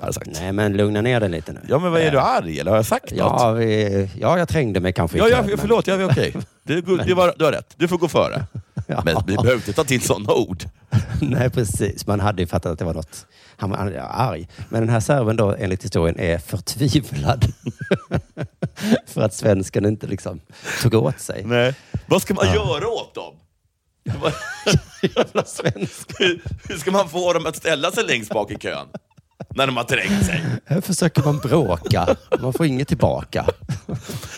Har jag sagt. Nej, men lugna ner dig lite nu. Ja, men vad är Eh, du arg eller har jag sagt något? Ja, vi, ja, jag trängde mig kanske Ja, ja, kläderna. förlåt, ja, okej. Det, det var, du har rätt, du får gå före. Ja. Men vi behöver inte ta till sådana ord. Nej, precis. Man hade ju fattat att det var något. Han var arg. Men den här serven då, enligt historien, är förtvivlad. För att svensken inte liksom tog åt sig. Nej. Vad ska man Ja. göra åt dem? Jävla svensk. hur ska man få dem att ställa sig längst bak i kön? När de har trängt sig. Här försöker man bråka. Man får inget tillbaka.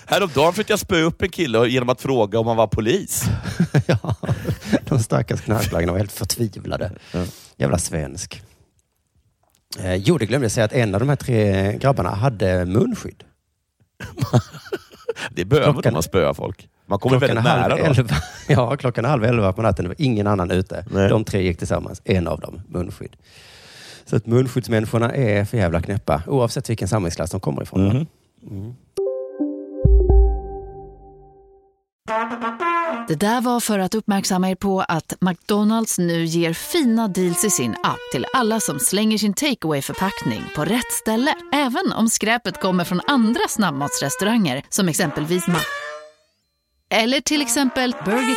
Häromdagen försökte jag spöa upp en kille genom att fråga om han var polis. Ja, de stackars knarklangare var helt förtvivlade. Jävla svensk. Eh, jo, det glömde jag säga att en av de här tre grabbarna hade munskydd. Det behöver Klockan- man spöar folk. Man kommer väldigt nära då. elva. Ja, klockan halv elva på natten. Det var ingen annan ute. Nej. De tre gick tillsammans. En av dem munskydd. Så att munskyddsmänniskorna är för jävla knäppa oavsett vilken samhällsklass de kommer ifrån. Mhm. Mm. Det där var för att uppmärksamma er på att McDonalds nu ger fina deals i sin app till alla som slänger sin takeaway förpackning på rätt ställe. Även om skräpet kommer från andra snabbmatsrestauranger som exempelvis Ma... Eller till exempel Burger...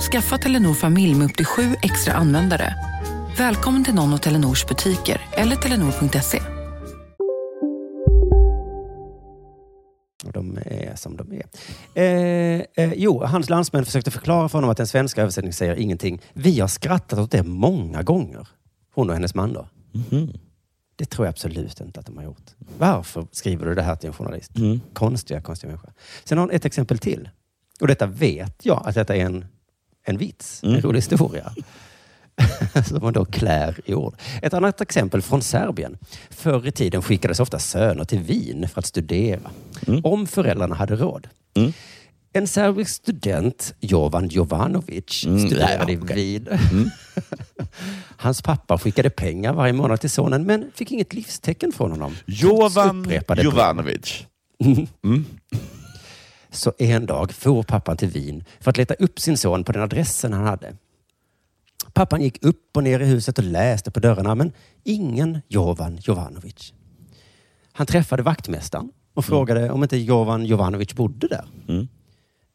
Skaffa Telenor familj med upp till sju extra användare. Välkommen till någon av Telenors butiker eller telenor.se. Och de är som de är. Eh, eh, jo, hans landsmän försökte förklara för honom att den svenska översättningen säger ingenting. Vi har skrattat åt det många gånger. Hon och hennes man då. Det tror jag absolut inte att de har gjort. Varför skriver du det här till en journalist? Konstiga, konstiga människor. Sen har hon ett exempel till. Och detta vet jag att detta är en, en vits, en rolig historia. Som man då klär i ord. Ett annat exempel från Serbien. Förr i tiden skickades ofta söner till Wien för att studera. Om föräldrarna hade råd. En serbisk student, Jovan Jovanovic, Mm, studerade ja, i okej. Wien. Hans pappa skickade pengar varje månad till sonen, men fick inget livstecken från honom. Jovan. Jovanovic. Mm. Så en dag for pappan till Wien för att leta upp sin son på den adressen han hade. Pappan gick upp och ner i huset och läste på dörrarna, men ingen Jovan Jovanovic. Han träffade vaktmästaren och frågade om inte Jovan Jovanovic bodde där. Mm.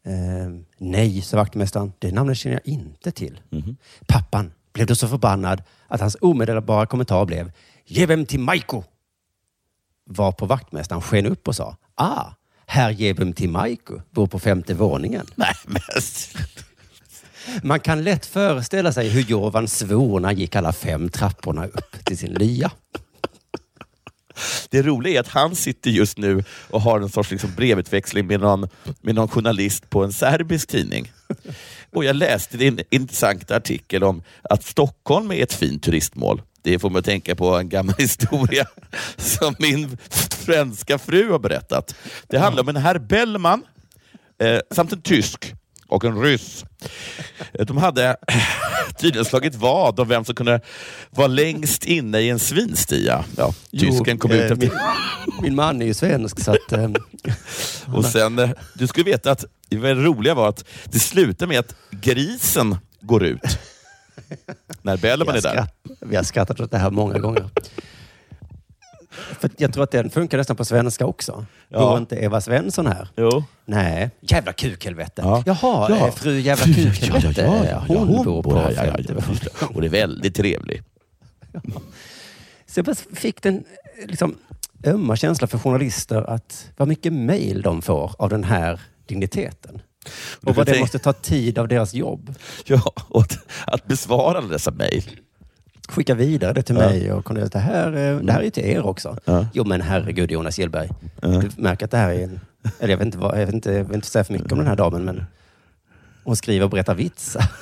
Eh, nej, sa vaktmästaren. Det namnet känner jag inte till. Mhm. Pappan blev då så förbannad att hans omedelbara kommentar blev Ge vem till Maiko! Var på vaktmästaren sken upp och sa Ah, herr Maiko bor på femte våningen. Nej, men... Man kan lätt föreställa sig hur Jovan svor när han gick alla fem trapporna upp till sin lya. Det roliga är att han sitter just nu och har en sorts liksom brevutväxling med någon, med någon journalist på en serbisk tidning. Och Jag läste en intressant artikel om att Stockholm är ett fint turistmål. Det får mig att tänka på en gammal historia som min svenska fru har berättat. Det handlar om en herr Bellman eh, samt en tysk och en ryss. Eh, De hade tydligen slagit vad om vem som kunde vara längst inne i en svinstia. Ja, tysken kom Jo, ut eh, efter... min, min man är ju svensk så att... Eh, Och sen, eh, du skulle veta att det roliga var att det slutar med att grisen går ut. När Bellman är där. vi har skrattat åt det här många gånger. För jag tror att den funkar nästan på svenska också. Ja. Går inte Eva Svensson här? Jo. Nej. Jävla kukhelvete. Ja. Jaha, Ja. eh, fru jävla kukhelvete. ja, ja, ja, ja, hon, bor på här, ja, ja, ja, det är väldigt trevlig. Så jag fick den eh, liksom, ömma känsla för journalister att vad mycket mejl de får av den här digniteten. Och vad det måste ta tid av deras jobb. Ja, och att, att besvara dessa mejl. Skicka vidare det till Ja. mig och Cornelis, det här, eh, det här är ju till er också. Ja. Jo men herregud Jonas Gillberg. Ja. Du märker att det här är en... Eller jag vet inte, jag vet inte, jag vill inte säga för mycket om den här damen men hon skriver och berättar vitsar.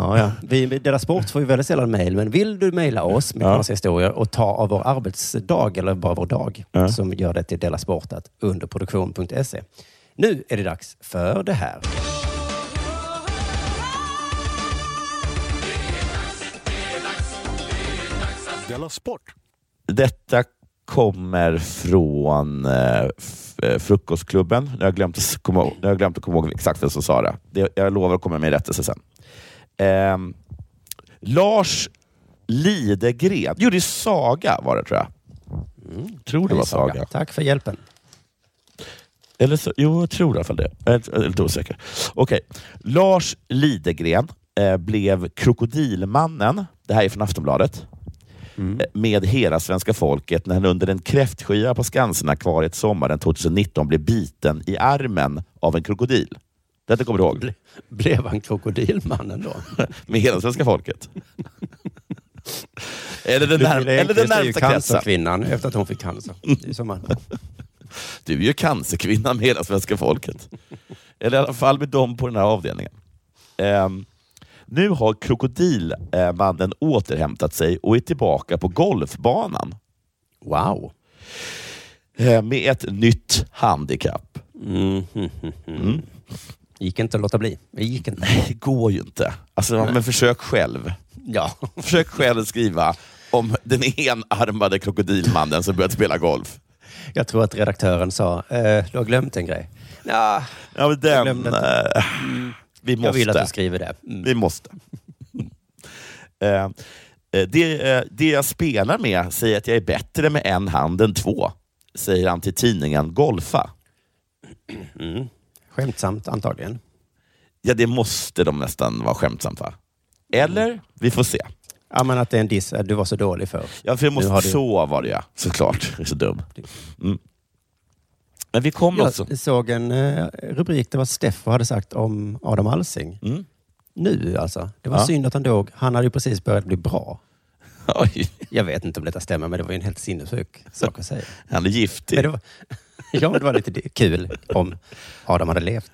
Ja, ja. Vi Dela Sport får ju väldigt sällan mejl, men vill du mejla oss med Ja. historier och ta av vår arbetsdag, eller bara vår dag, Ja. som gör det till delasportat underproduktion.se. Nu är det dags för det här. Sport! Detta kommer från eh, eh, Frukostklubben. Nu har jag glömt, att komma, nu har jag glömt att komma ihåg exakt vem som sa det. det. Jag lovar att komma med rättelse sen. Ehm, Lars Lidegren. Jo, det är Saga var det tror jag. tror det var Saga. Saga. Tack för hjälpen. Eller så, jo, jag tror i alla fall det. Jag är lite osäker. Okej. Lars Lidegren eh, blev Krokodilmannen, det här är från Aftonbladet, Mm. med hela svenska folket när han under en kräftskiva på Skansen-akvariet sommaren 2019 blev biten i armen av en krokodil. Detta kommer du ihåg? Ble, blev han krokodilmannen då? Med hela svenska folket. eller den, när, eller den närmsta kretsen. cancerkvinnan efter att hon fick cancer. Det är som man, Du är ju cancerkvinnan med hela svenska folket. Eller i alla fall med dem på den här avdelningen. Ehm, nu har krokodilmannen återhämtat sig och är tillbaka på golfbanan. wow. Eh, med ett nytt handikapp. Mm, mm, mm, mm. Gick inte att låta bli. Det gick inte. Det går ju inte. Alltså, men försök själv. Ja. Försök själv skriva om den enarmade krokodilmannen som börjat spela golf. Jag tror att redaktören sa, eh, du har glömt en grej. Ja, Ja, men den, glömde eh, vi jag vill att måste. du skriver det. Mm. Vi måste. Eh, eh, det, eh, det jag spelar med säger att jag är bättre med en hand än två, säger han till tidningen Golfa. Mm. Skämtsamt antagligen. Ja, det måste de nästan vara skämtsamt va? Eller? Vi får se. Ja, men att det är en diss. att Du var så dålig för. Ja, för jag måste, du- Så var det ja, såklart. Jag är så dum. Mm. Men vi kommer också... Jag såg en eh, rubrik, det var Steffo hade sagt om Adam Alsing. Mm. Nu alltså. Det var Ja. synd att han dog. Han hade ju precis börjat bli bra. Oj, Jag vet inte om detta stämmer, men det var ju en helt sinnessjuk sak att säga. han är giftig. Men det var, ja, men det var lite kul om Adam hade levt.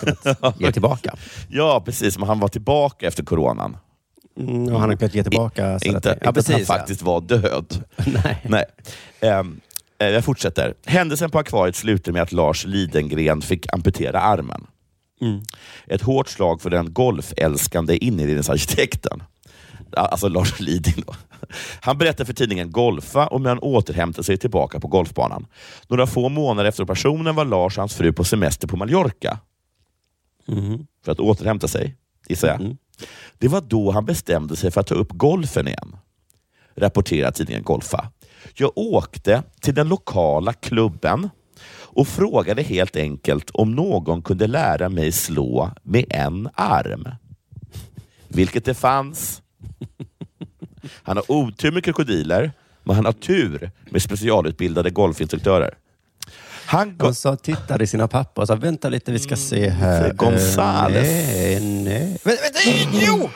Kunnat ge tillbaka. Ja, precis. Men han var tillbaka efter coronan. Mm, och han har kunnat ge tillbaka. så Inte, att det- inte att han faktiskt var död. Nej. Nej. Ehm, eh, jag fortsätter. Händelsen på akvariet slutade med att Lars Lidengren fick amputera armen. Mm. Ett hårt slag för den golfälskande inredningsarkitekten. Alltså Lars Liding. Då. Han berättar för tidningen Golfa om hur han återhämtade sig tillbaka på golfbanan. Några få månader efter operationen var Lars och hans fru på semester på Mallorca. för att återhämta sig, gissar jag. Det var då han bestämde sig för att ta upp golfen igen, rapporterar tidningen Golfa. Jag åkte till den lokala klubben och frågade helt enkelt om någon kunde lära mig slå med en arm. Vilket det fanns. Han har otur med krokodiler, men han har tur med specialutbildade golfinstruktörer. Han Och så tittade i sina papper och sa, vänta lite, vi ska se här. Mm, Gonzales. Eh, nej, nej. Vänta, jo!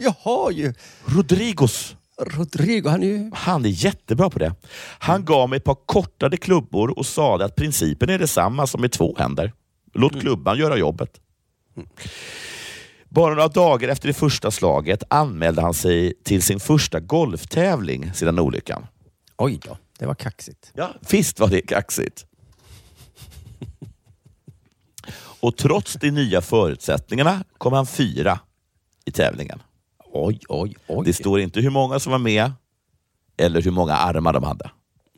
Jag har ju... Rodrigos. Rodrigo, han är ju... Han är jättebra på det. Han gav mig ett par kortade klubbor och sade att principen är detsamma som med två händer. Låt klubban göra jobbet. Bara några dagar efter det första slaget anmälde han sig till sin första golftävling sedan olyckan. Oj då, det var kaxigt. Ja, visst var det kaxigt. Och trots de nya förutsättningarna kom han fyra i tävlingen. Oj, oj, oj. Det står inte hur många som var med eller hur många armar de hade.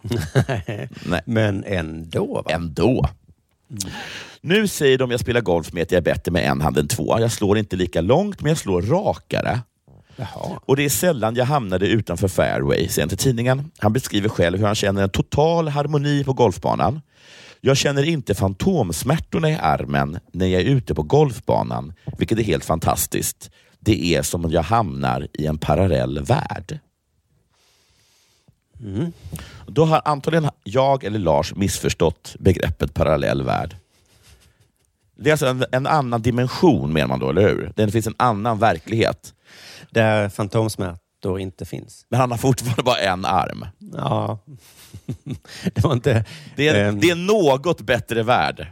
Nej. Men ändå. Va? Ändå. Nu säger de jag spelar golf med att jag är bättre med en hand än två. Jag slår inte lika långt, men jag slår rakare. Jaha. Och det är sällan jag hamnade utanför fairway, säger han till tidningen. Han beskriver själv hur han känner en total harmoni på golfbanan. Jag känner inte fantomsmärtorna i armen när jag är ute på golfbanan, vilket är helt fantastiskt. Det är som om jag hamnar i en parallell värld. Då har antagligen jag eller Lars missförstått begreppet parallell värld. Det är alltså en, en annan dimension menar man då, eller hur? Det finns en annan verklighet. Där fantomsmärtor inte finns. Men han har fortfarande bara en arm. Ja. det var inte... Det är, ehm, det är något bättre värld.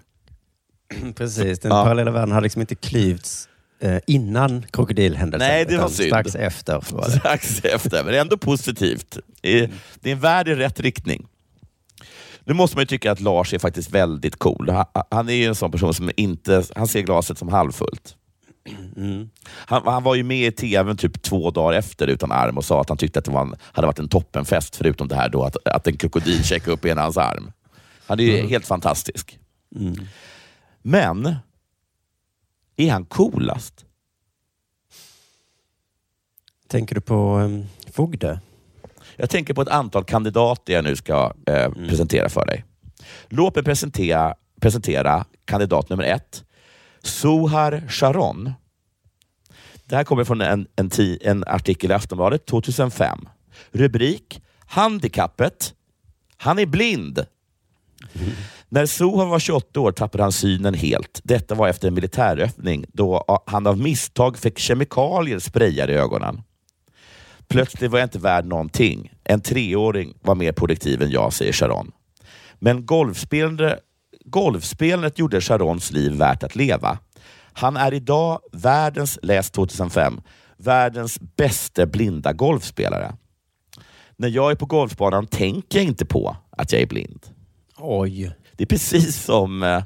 Precis, den Ja. parallella världen har liksom inte klyvts eh, innan krokodilhändelsen. Nej, det var synd. Strax efter. Var det. Strax efter, men ändå positivt. Det är- en värld i rätt riktning. Nu måste man ju tycka att Lars är faktiskt väldigt cool. Han, är ju en sån person som inte han ser glaset som halvfullt. Han, han var ju med i tvn typ två dagar efter utan arm och sa att han tyckte att det en, hade varit en toppenfest, förutom det här då att, att en krokodil checkade upp ena hans arm. Han är ju helt fantastisk. Men, är han coolast? Tänker du på um, Fogde? Jag tänker på ett antal kandidater jag nu ska eh, presentera för dig. Låt mig presentera, presentera kandidat nummer ett. Sohar Sharon. Det här kommer från en, en, en artikel i Aftonbladet 2005. Rubrik Handikappet. Han är blind. När Sohan var 28 år tappade han synen helt. Detta var efter en militärövning då han av misstag fick kemikalier sprayade i ögonen. Plötsligt var jag inte värd någonting. En treåring var mer produktiv än jag, säger Sharon. Men golfspelande, golfspelandet gjorde Sharons liv värt att leva. Han är idag världens, läs 2005, världens bästa blinda golfspelare. När jag är på golfbanan tänker jag inte på att jag är blind. Oj. Det är precis som eh,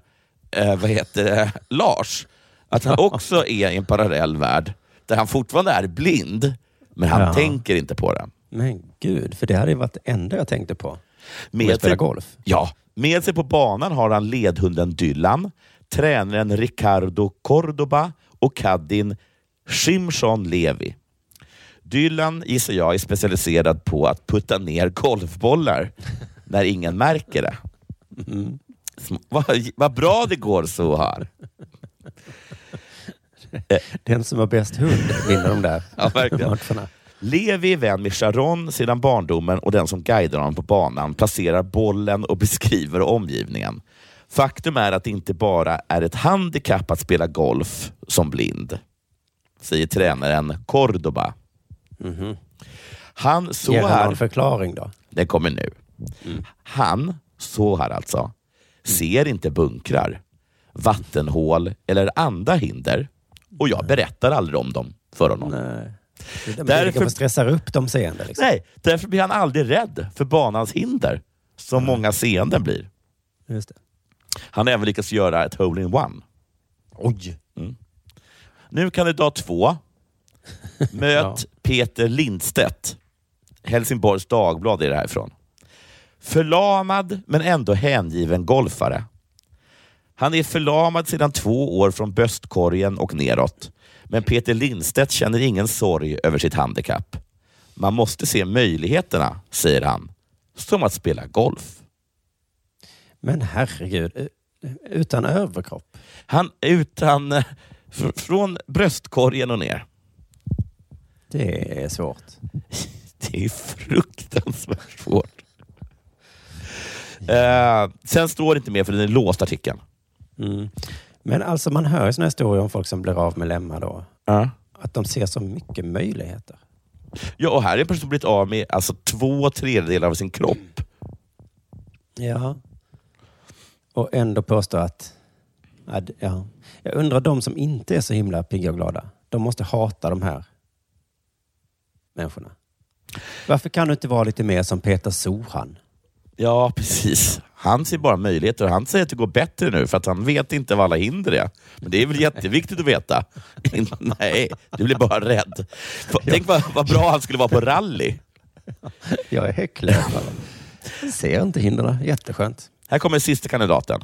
eh, vad heter det, Lars, att han också är i en parallell värld där han fortfarande är blind, men han Ja. tänker inte på det. Men gud, för det hade ju varit det enda jag tänkte på. Med sig- golf. Ja, med sig på banan har han ledhunden Dylan, tränaren Ricardo Cordoba och caddien Shimshon Levi. Dylan gissar jag är specialiserad på att putta ner golfbollar när ingen märker det. Sm- Vad, vad bra det går så här. Den som har bäst hund vinner de där Ja, verkligen. matcherna. Levi är vän med Sharon sedan barndomen och den som guidar honom på banan placerar bollen och beskriver omgivningen. Faktum är att det inte bara är ett handikapp att spela golf som blind, säger tränaren Cordoba. Han så Ger han här... någon förklaring då? Den kommer nu. Han, så här alltså, ser inte bunkrar, vattenhål eller andra hinder och jag berättar aldrig om dem för honom. Nej. Är Därför- stressar upp de seende. Liksom. Nej, därför blir han aldrig rädd för banans hinder, som många seende blir. Just det. Han har även lyckats göra ett hole-in-one. Oj! Nu kandidat två. Möt Peter Lindstedt. Helsingborgs Dagblad är det härifrån. Förlamad men ändå hängiven golfare. Han är förlamad sedan två år från bröstkorgen och neråt. Men Peter Lindstedt känner ingen sorg över sitt handikapp. Man måste se möjligheterna, säger han. Som att spela golf. Men herregud, u- utan överkropp? Han utan... eh, fr- Från bröstkorgen och ner. Det är svårt. Det är fruktansvärt svårt. Eh, sen står det inte mer för den är låst artikeln. Mm. Men alltså man hör ju såna historier om folk som blir av med lemmar då. Ja. Att de ser så mycket möjligheter. Ja, och här är en person som blivit av med alltså, två tredjedelar av sin kropp. Ja. Och ändå påstå att... D- ja. Jag undrar de som inte är så himla pigga och glada. De måste hata de här människorna. Varför kan du inte vara lite mer som Peter Sohan? Ja, precis. Han ser bara möjligheter han säger att det går bättre nu för att han vet inte vad alla hinder är. Men det är väl jätteviktigt att veta? Nej, du blir bara rädd. Tänk vad, vad bra han skulle vara på rally. Jag är häcklöpare. Jag ser inte hindren. Jätteskönt. Här kommer sista kandidaten.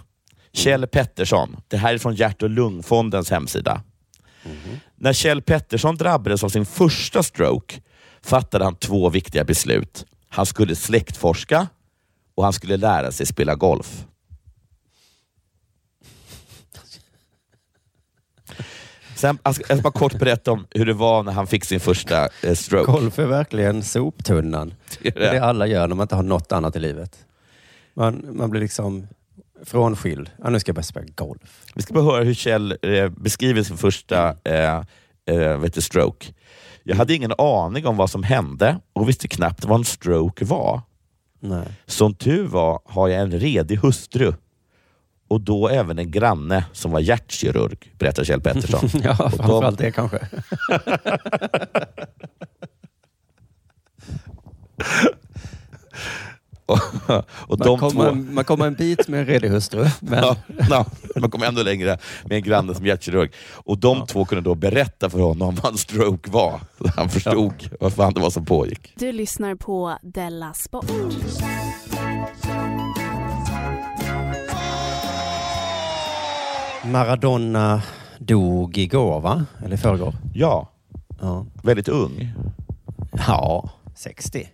Kjell Pettersson. Det här är från Hjärt och lungfondens hemsida. När Kjell Pettersson drabbades av sin första stroke fattade han två viktiga beslut. Han skulle släktforska och han skulle lära sig spela golf. Sen, jag ska bara kort berätta om hur det var när han fick sin första eh, stroke. Golf är verkligen soptunnan. Det är Det alla gör när man inte har något annat i livet. Man, man blir liksom frånskild. Ja, nu ska jag börja spela golf. Vi ska bara höra hur Kjell eh, beskriver sin första eh, eh, vet du, stroke. Jag hade ingen aning om vad som hände och visste knappt vad en stroke var. Nej. Som tur var har jag en redig hustru och då även en granne som var hjärtkirurg, berättar Kjell Pettersson. ja, Och de- framförallt det kanske. och man, kommer, två... man kommer en bit med en redig hustru. Men Ja, ja, man kom ändå längre med en granne som hjärtkirurg. Och de två kunde då berätta för honom vad en stroke var. Han förstod vad fan det var som pågick. Du lyssnar på Della Sport. Maradona dog igår, va? Eller i förrgår? Ja, Ja. väldigt ung. ja, 60.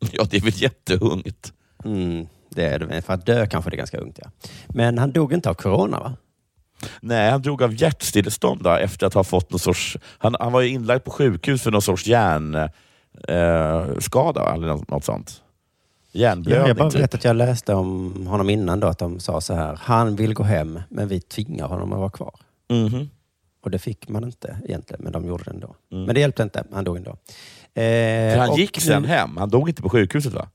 Ja, det är väl jätteungt. Mm, det är det. För att dö kanske det är ganska ungt, ja. Men han dog inte av corona, va? Nej, han drog av hjärtstillestånd då, efter att ha fått någon sorts... Han, han var ju inlagd på sjukhus för någon sorts hjärnskada eh, eller något, sånt. Ja, Hjärnblödning. jag bara typ. vet att jag läste om honom innan då, att de sa så här. Han vill gå hem, men vi tvingar honom att vara kvar. Mhm. Och det fick man inte egentligen, men de gjorde det ändå. Mm. Men det hjälpte inte, han dog ändå. Eh, han gick sen nu- hem. Han dog inte på sjukhuset va?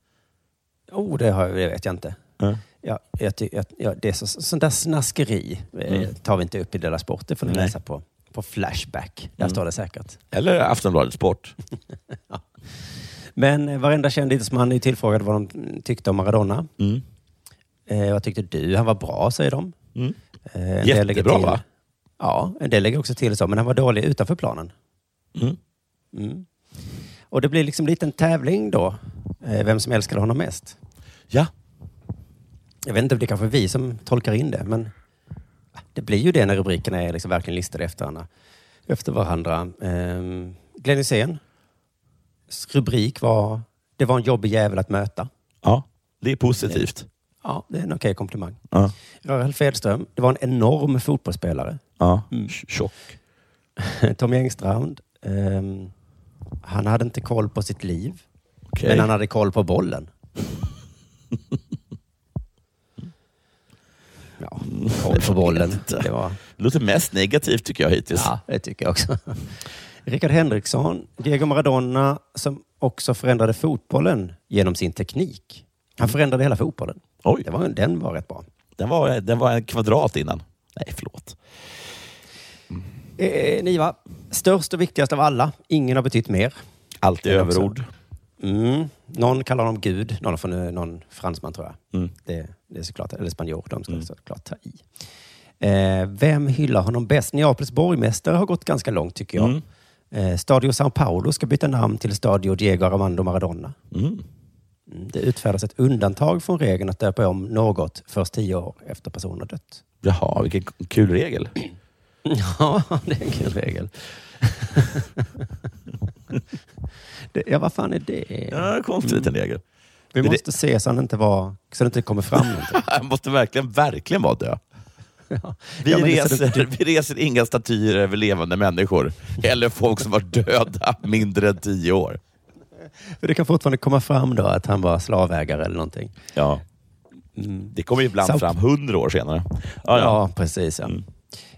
Oh, det, har, det vet jag inte. Ja. Ja, jag, jag, ja, det är så, sånt där snaskeri eh, Mm. tar vi inte upp i Della Sport. Det får ni Nej. läsa på, på Flashback. Där Mm. står det säkert. Eller Aftonbladet Sport. Men eh, varenda känd idrottsman är tillfrågad vad de mm, tyckte om Maradona. Mm. Eh, vad tyckte du? Han var bra, säger de. Mm. Eh, Jättebra till- va? Ja, en del lägger också till så, men han var dålig utanför planen. Mm. Och det blir liksom en liten tävling då, eh, vem som älskade honom mest. Ja. Jag vet inte om det är kanske vi som tolkar in det, men det blir ju det när rubrikerna är liksom verkligen listade efter varandra. Efter varandra. Ehm, Glenn Hysén, rubrik var Det var en jobbig jävel att möta. ja, det är positivt. Ja, det är en okej komplimang. Ja. Ralf Edström, det var en enorm fotbollsspelare. Ja. Mm. Tjock. Tom Engstrand, ehm, han hade inte koll på sitt liv, Okej. men han hade koll på bollen. Ja, koll på bollen. Det var... Det låter mest negativt tycker jag hittills. Ja, det tycker jag också. Rickard Henriksson, Diego Maradona, som också förändrade fotbollen genom sin teknik. Han förändrade hela fotbollen. Oj, Det var, den var rätt bra. den var, den var en kvadrat innan. Nej, förlåt. Eh, Niva, störst och viktigast av alla. Ingen har betytt mer. Alltid överord. Mm. Någon kallar honom Gud, någon från någon fransman tror jag. Mm. Det, det är såklart, eller spanjor, de ska såklart ta i. Eh, vem hyllar honom bäst? Neapels borgmästare har gått ganska långt tycker jag. Mm. Eh, Stadio Sao Paulo ska byta namn till Stadio Diego Armando Maradona. Mm. Mm, Det utfärdas ett undantag från regeln att döpa om något först tio år efter personen har dött. Jaha, vilken kul regel. Ja, det är en kul regel. det, ja, vad fan är det? Ja, konstig liten regel. Vi Det- måste se så, han inte var, så det inte kommer fram någonting. Han måste verkligen, verkligen vara död. Ja. Vi, Ja, det- reser, det- vi reser inga statyer över levande människor. Eller folk som var döda mindre än tio år. För det kan fortfarande komma fram då att han var slavägare eller någonting. Ja. Det kommer ju ibland Sao- fram hundra år senare. Ja, Ja, ja. precis. Ja.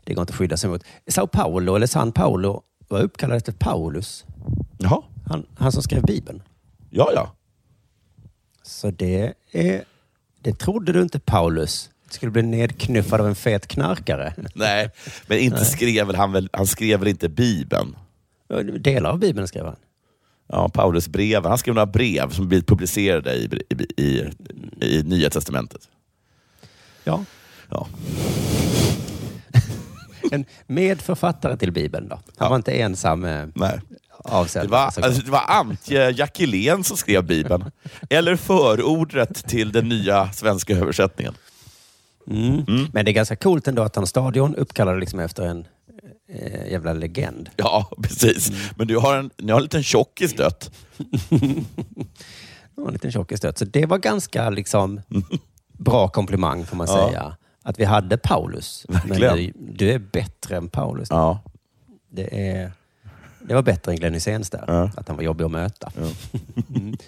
Det går inte att skydda sig mot. Sao Paulo, eller San Paulo, var uppkallad efter Paulus. Jaha. Han, han som skrev Bibeln. Ja, ja. Så det är... Det trodde du inte Paulus. Skulle bli nedknuffad av en fet knarkare. Nej, men inte skrev han väl, han skrev väl inte Bibeln? Delar av Bibeln skrev han. Ja, Paulus brev. Han skrev några brev som blivit publicerade i, i, i, i Nya Testamentet. Ja. Ja. En medförfattare till Bibeln då. Han var inte ensam eh, Nej. avsedd. Det var, alltså, det var Antje Jackelén som skrev Bibeln. Eller förordet till den nya svenska översättningen. Mm. Men det är ganska coolt ändå att han stadion uppkallade liksom efter en eh, jävla legend. Ja, precis. Men du har en, ni har en liten tjockis dött. Var en liten tjockis dött. Så det var ganska liksom bra komplimang får man Ja. säga. Att vi hade Paulus. Men Verkligen. du, du är bättre än Paulus. Ja. Det, är, det var bättre än Glenn Hyséns där. Ja. Att han var jobbig att möta. Mm.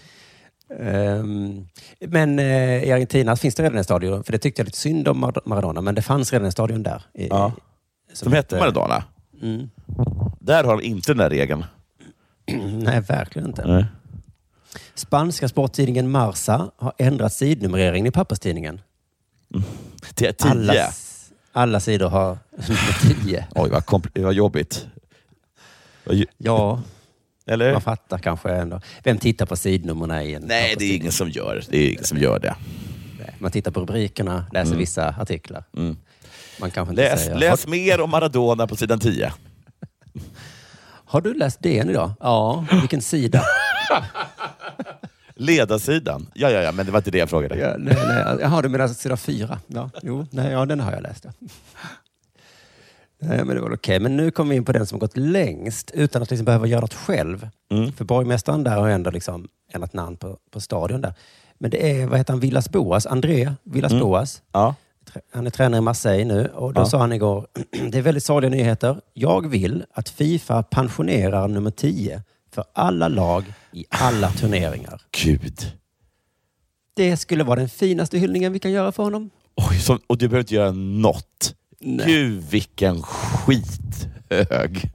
Ehm, men eh, i Argentina finns det redan en stadion, för det tyckte jag lite synd om Mar- Maradona, men det fanns redan en stadion där. I, Ja. Som hette Maradona. Mm. Där har de inte den där regeln. Nej, verkligen inte. Nej. Spanska sporttidningen Marsa har ändrat sidnumreringen i papperstidningen. Till tio. Alla, alla sidor har tio. Oj, vad, kompl- vad jobbigt. Vad Ja, Eller? man fattar kanske ändå. Vem tittar på sidnumren i en Nej, det är ingen som gör det. är ingen som gör det. Man tittar på rubrikerna, läser Mm. vissa artiklar. Mm. Man kanske inte Läs, säger... läs mer om Maradona på sidan 10. Har, har du läst DN idag? Ja, vilken sida? Ledarsidan. Ja, ja, ja, men det var inte det jag frågade. Ja, nej, nej. Jaha, du menar sida fyra? Ja, jo, nej, ja, den har jag läst. Ja. Nej, men det var okej. Men nu kommer vi in på den som gått längst utan att liksom behöva göra något själv. Mm. För borgmästaren där har ändå liksom ändrat namn på, på stadion där. Men det är, vad heter han, Villas Boas? André Villas Mm. Boas. Ja. Han är tränare i Marseille nu och då Ja. sa han igår, det är väldigt sorgliga nyheter. Jag vill att Fifa pensionerar nummer 10 för alla lag i alla turneringar. Gud. Det skulle vara den finaste hyllningen vi kan göra för honom. Oj, så, och du behöver inte göra något. Nej. Gud, vilken skithög.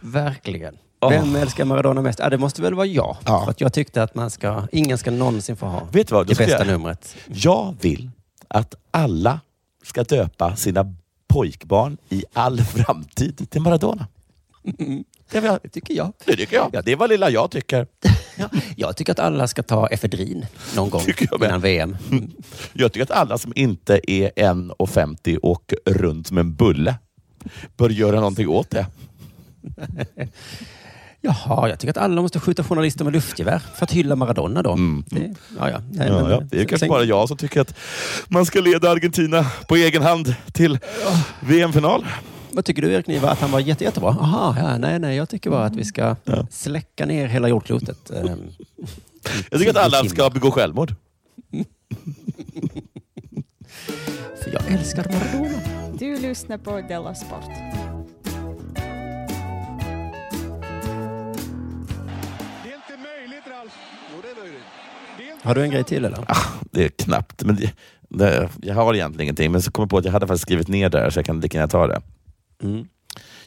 Verkligen. Åh. Vem älskar Maradona mest? Ja, det måste väl vara jag. Ja. För att jag tyckte att man ska, ingen ska någonsin få ha Vet du vad? Det bästa jag- numret. Jag vill att alla ska döpa sina pojkbarn i all framtid till Maradona. Det, det tycker jag. Det tycker jag. Ja, det var lilla jag tycker. Jag tycker att alla ska ta efedrin någon gång med. innan VM. Jag tycker att alla som inte är 1,50 och runt som en bulle bör göra någonting åt det. Jaha, jag tycker att alla måste skjuta journalister med luftgevär för att hylla Maradona då. Det, ja, ja. Nej, Ja, men- ja. Det är kanske bara jag som tycker att man ska leda Argentina på egen hand till VM-final. Vad tycker du Erik Niva? Att han var jätte, jättebra? Aha, ja, nej, nej, jag tycker bara att vi ska släcka ner hela jordklotet. ehm, Jag tycker att alla ska begå självmord. För jag älskar Maradona. Du lyssnar på Della Sport. Har du en grej till eller? Ah, det är knappt. Men det, det, jag har egentligen ingenting, men så kom jag på att jag hade faktiskt skrivit ner det, så jag kan lika gärna ta det. Mm.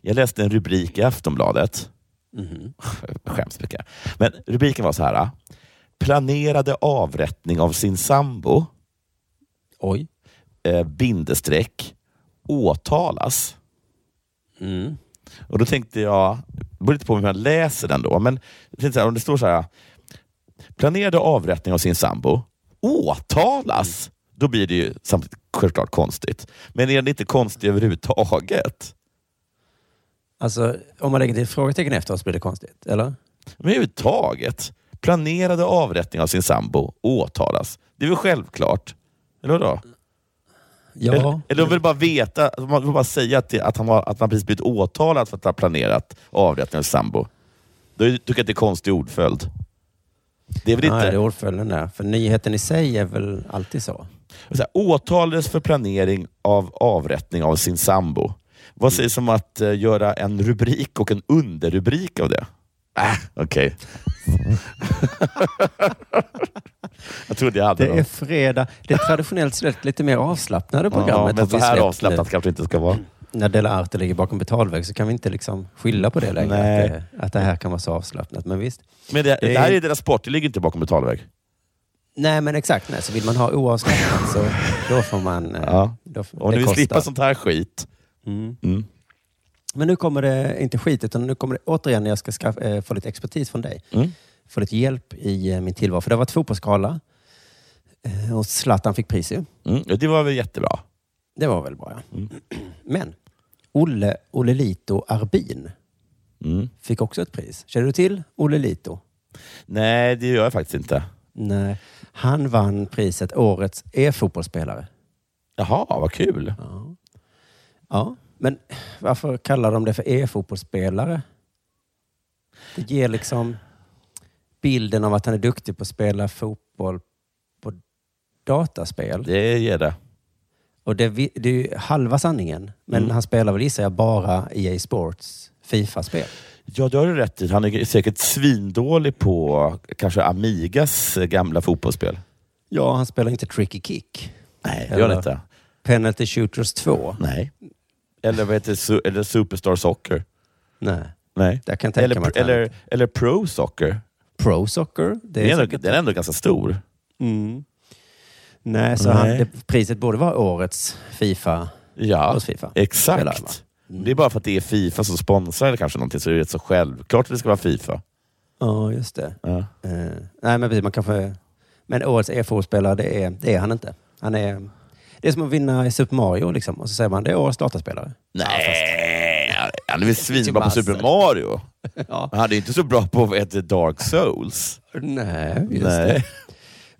Jag läste en rubrik i Aftonbladet. Jag skäms mycket. Men rubriken var så här. Planerade avrättning av sin sambo. Oj. Eh, bindestreck. Åtalas. Mm. Och då tänkte jag, det beror lite på hur man läser den då, men så här, om det står så här. Planerade avrättning av sin sambo. Åtalas. Då blir det ju samtidigt självklart konstigt. Men är det inte konstigt överhuvudtaget? Alltså, om man lägger till ett frågetecken efter så blir det konstigt, eller? Men överhuvudtaget. planerade avrättning av sin sambo åtalas. Det är väl självklart? Eller vadå? Ja. Eller, eller de vill bara veta, man vill bara säga att, att, han har, att man precis blivit åtalad för att ha planerat avrättning av sin sambo. Då tycker jag att det är konstig ordföljd. Det är väl Nej, inte... det är ordföljden där. För nyheten i sig är väl alltid så. Så här, åtalades för planering av avrättning av sin sambo. Vad sägs om att eh, göra en rubrik och en underrubrik av det? Äh, okej. jag trodde jag hade Det är något. fredag. Det är traditionellt sett lite mer avslappnade Ja, programmet. men har så här avslappnat nu. kanske det inte ska vara. När Dela Arte ligger bakom betalvägg så kan vi inte liksom skylla på det längre. Nej. Att, det, att det här kan vara så avslappnat. Men visst. Men det, Det är- här är deras sport, det ligger inte bakom betalvägg. Nej, men exakt. Nej. Så vill man ha oavslappnat så då får man... eh, Ja. Då, det ni vill slippa sånt här skit. Mm. Mm. Men nu kommer det inte skit, utan nu kommer det återigen när jag ska skaffa, eh, få lite expertis från dig. Mm. Få lite hjälp i eh, min tillvaro. För det har varit fotbollsgala eh, och Zlatan fick pris ju. Mm. Det var väl jättebra. Det var väl bra ja. Mm. Men Olle Olelito Arbin Mm. fick också ett pris. Känner du till Olelito? Nej, det gör jag faktiskt inte. Nej. Han vann priset Årets e-fotbollsspelare. Jaha, vad kul. Ja. Ja, men varför kallar de det för e-fotbollsspelare? Det ger liksom bilden av att han är duktig på att spela fotboll på dataspel. Det ger det. Och det, det är ju halva sanningen. Men Mm. han spelar väl gissar jag bara EA Sports Fifa-spel. Ja, det har du rätt i. Han är säkert svindålig på kanske Amigas gamla fotbollsspel. Ja, han spelar inte Tricky Kick. Nej, det gör han inte. Penalty Shooters 2. Nej. Eller vad heter? Su- eller Superstar Soccer? Nej. Nej. Där kan jag tänka Eller, mig eller, eller Pro Soccer? Pro Soccer. Det Det är, ändå, den är ändå ganska stor. Mm. Nej, så Nej. Han, det, priset borde vara årets Fifa. Ja, FIFA. Spelar, va? exakt. Det är bara för att det är Fifa som sponsrar eller kanske någonting, så det är rätt så självklart att det ska vara Fifa. Ja, just det. Ja. Eh, nej, men man kanske... Men årets e-fotbollsspelare, det är, det är han inte. Han är... Det är som att vinna i Super Mario liksom. Och så säger man det är årets dataspelare. Nej, han är väl svinbra på massor. Super Mario. Ja. Men han är inte så bra på vad heter Dark Souls. Nej, just Nej. det.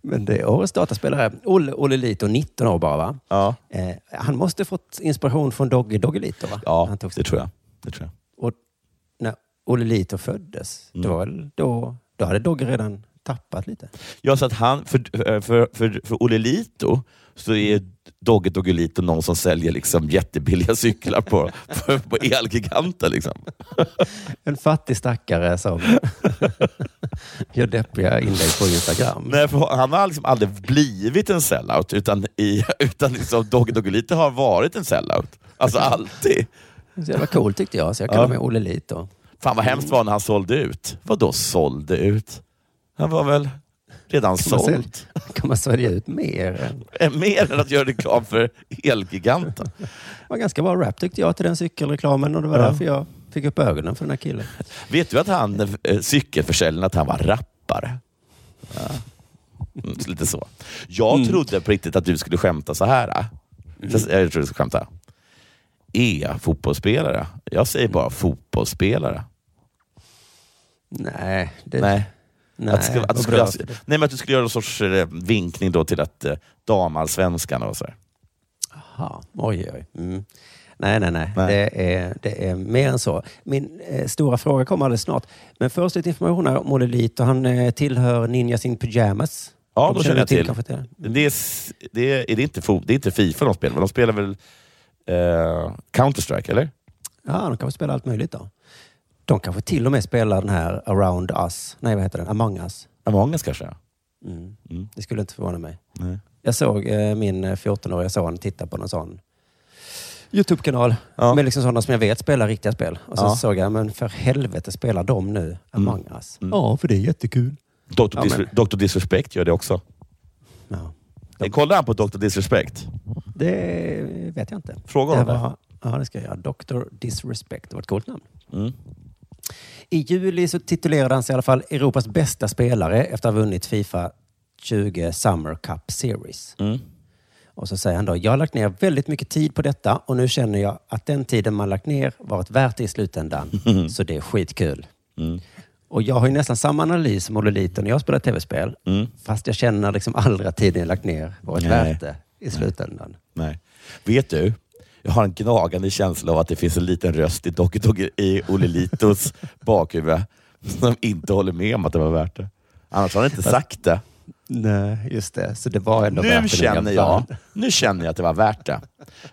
Men det är årets dataspelare. Olle, Olle Lito, 19 år bara va? Ja, Eh, han måste fått inspiration från Dogge Doggelito va? ja han tog det tror jag. Det tror jag. Och när Olle Lito föddes, Mm. det var väl då, då hade Dogge redan tappat lite. Ja, så att han, för, för, för, för Olle Lito så är Dogge Doggelito någon som säljer liksom jättebilliga cyklar på, på, på Elgiganten. Liksom. En fattig stackare som gör deppiga inlägg på Instagram. Nej, han har liksom aldrig blivit en sellout, utan, i, utan liksom Dogge Doggelito har varit en sellout. Alltså alltid. Så jävla coolt tyckte jag, så jag kallar Ja. mig Olle Lito. Fan vad hemskt var när han sålde ut. Vad då sålde ut? Han var väl redan Kan man, såld. sälja, kan man sälja ut mer? än- Eh, Mer än att göra reklam för Elgiganten. Det var ganska bra rap tyckte jag till den cykelreklamen och det var Ja. därför jag fick upp ögonen för den här killen. Vet du att han, eh, cykelförsäljaren, att han var rappare? Ja. Mm, lite så. Jag Mm. trodde på riktigt att du skulle skämta så här. äh. Jag trodde du skulle skämta. E-fotbollsspelare? Jag säger bara fotbollsspelare. Nej, det, Nej. Nej att, du skulle, att, skulle, nej, men att du skulle göra någon sorts eh, vinkning då till att eh, damallsvenskan och så. här. Jaha, oj, oj. Mm. Nej, nej, nej. Nej. Det, är, det är mer än så. Min eh, stora fråga kommer alldeles snart. Men först lite information här om Olle Lito. Han eh, tillhör Ninjas in Pyjamas. Ja, De då känner jag till. kanske det. Det är, det, är, är det, inte det är inte Fifa de spelar, men de spelar väl eh, Counter-Strike, eller? Ja, de kanske spelar allt möjligt då. De kanske till och med spelar den här Around Us. Nej, vad heter den? Among Us. Among Us kanske? Mm. Mm. Det skulle inte förvåna mig. Nej. Jag såg eh, min eh, 14-åriga son titta på någon sån Youtube-kanal Ja. med liksom sådana som jag vet spelar riktiga spel. Och så Ja. såg jag, men för helvete spelar de nu Among Us? Mm. Ja, för det är jättekul. Dr. Ja, Dis- Dr. Disrespect gör det också. Ja. Ja. Kollar han på Dr. Disrespect? Det vet jag inte. Fråga honom det. var, Ja, det ska jag göra. Dr. Disrespect. Det var ett coolt namn. Mm. I juli så titulerade han sig i alla fall Europas bästa spelare efter att ha vunnit Fifa 20 Summer Cup Series. Mm. Och så säger han då, jag har lagt ner väldigt mycket tid på detta och nu känner jag att den tiden man lagt ner varit värt det i slutändan. Så det är skitkul. Mm. Och jag har ju nästan samma analys som Olle Lito när jag spelar tv-spel. Mm. Fast jag känner liksom aldrig att tiden jag lagt ner varit Nej. värt det i slutändan. Nej. Vet du, jag har en gnagande känsla av att det finns en liten röst i Doki i Olle Litos bakhuvud som inte håller med om att det var värt det. Annars har han inte sagt det. Nej, just det. Så det var ändå värt Nu det när känner, jag, nu känner jag att det var värt det.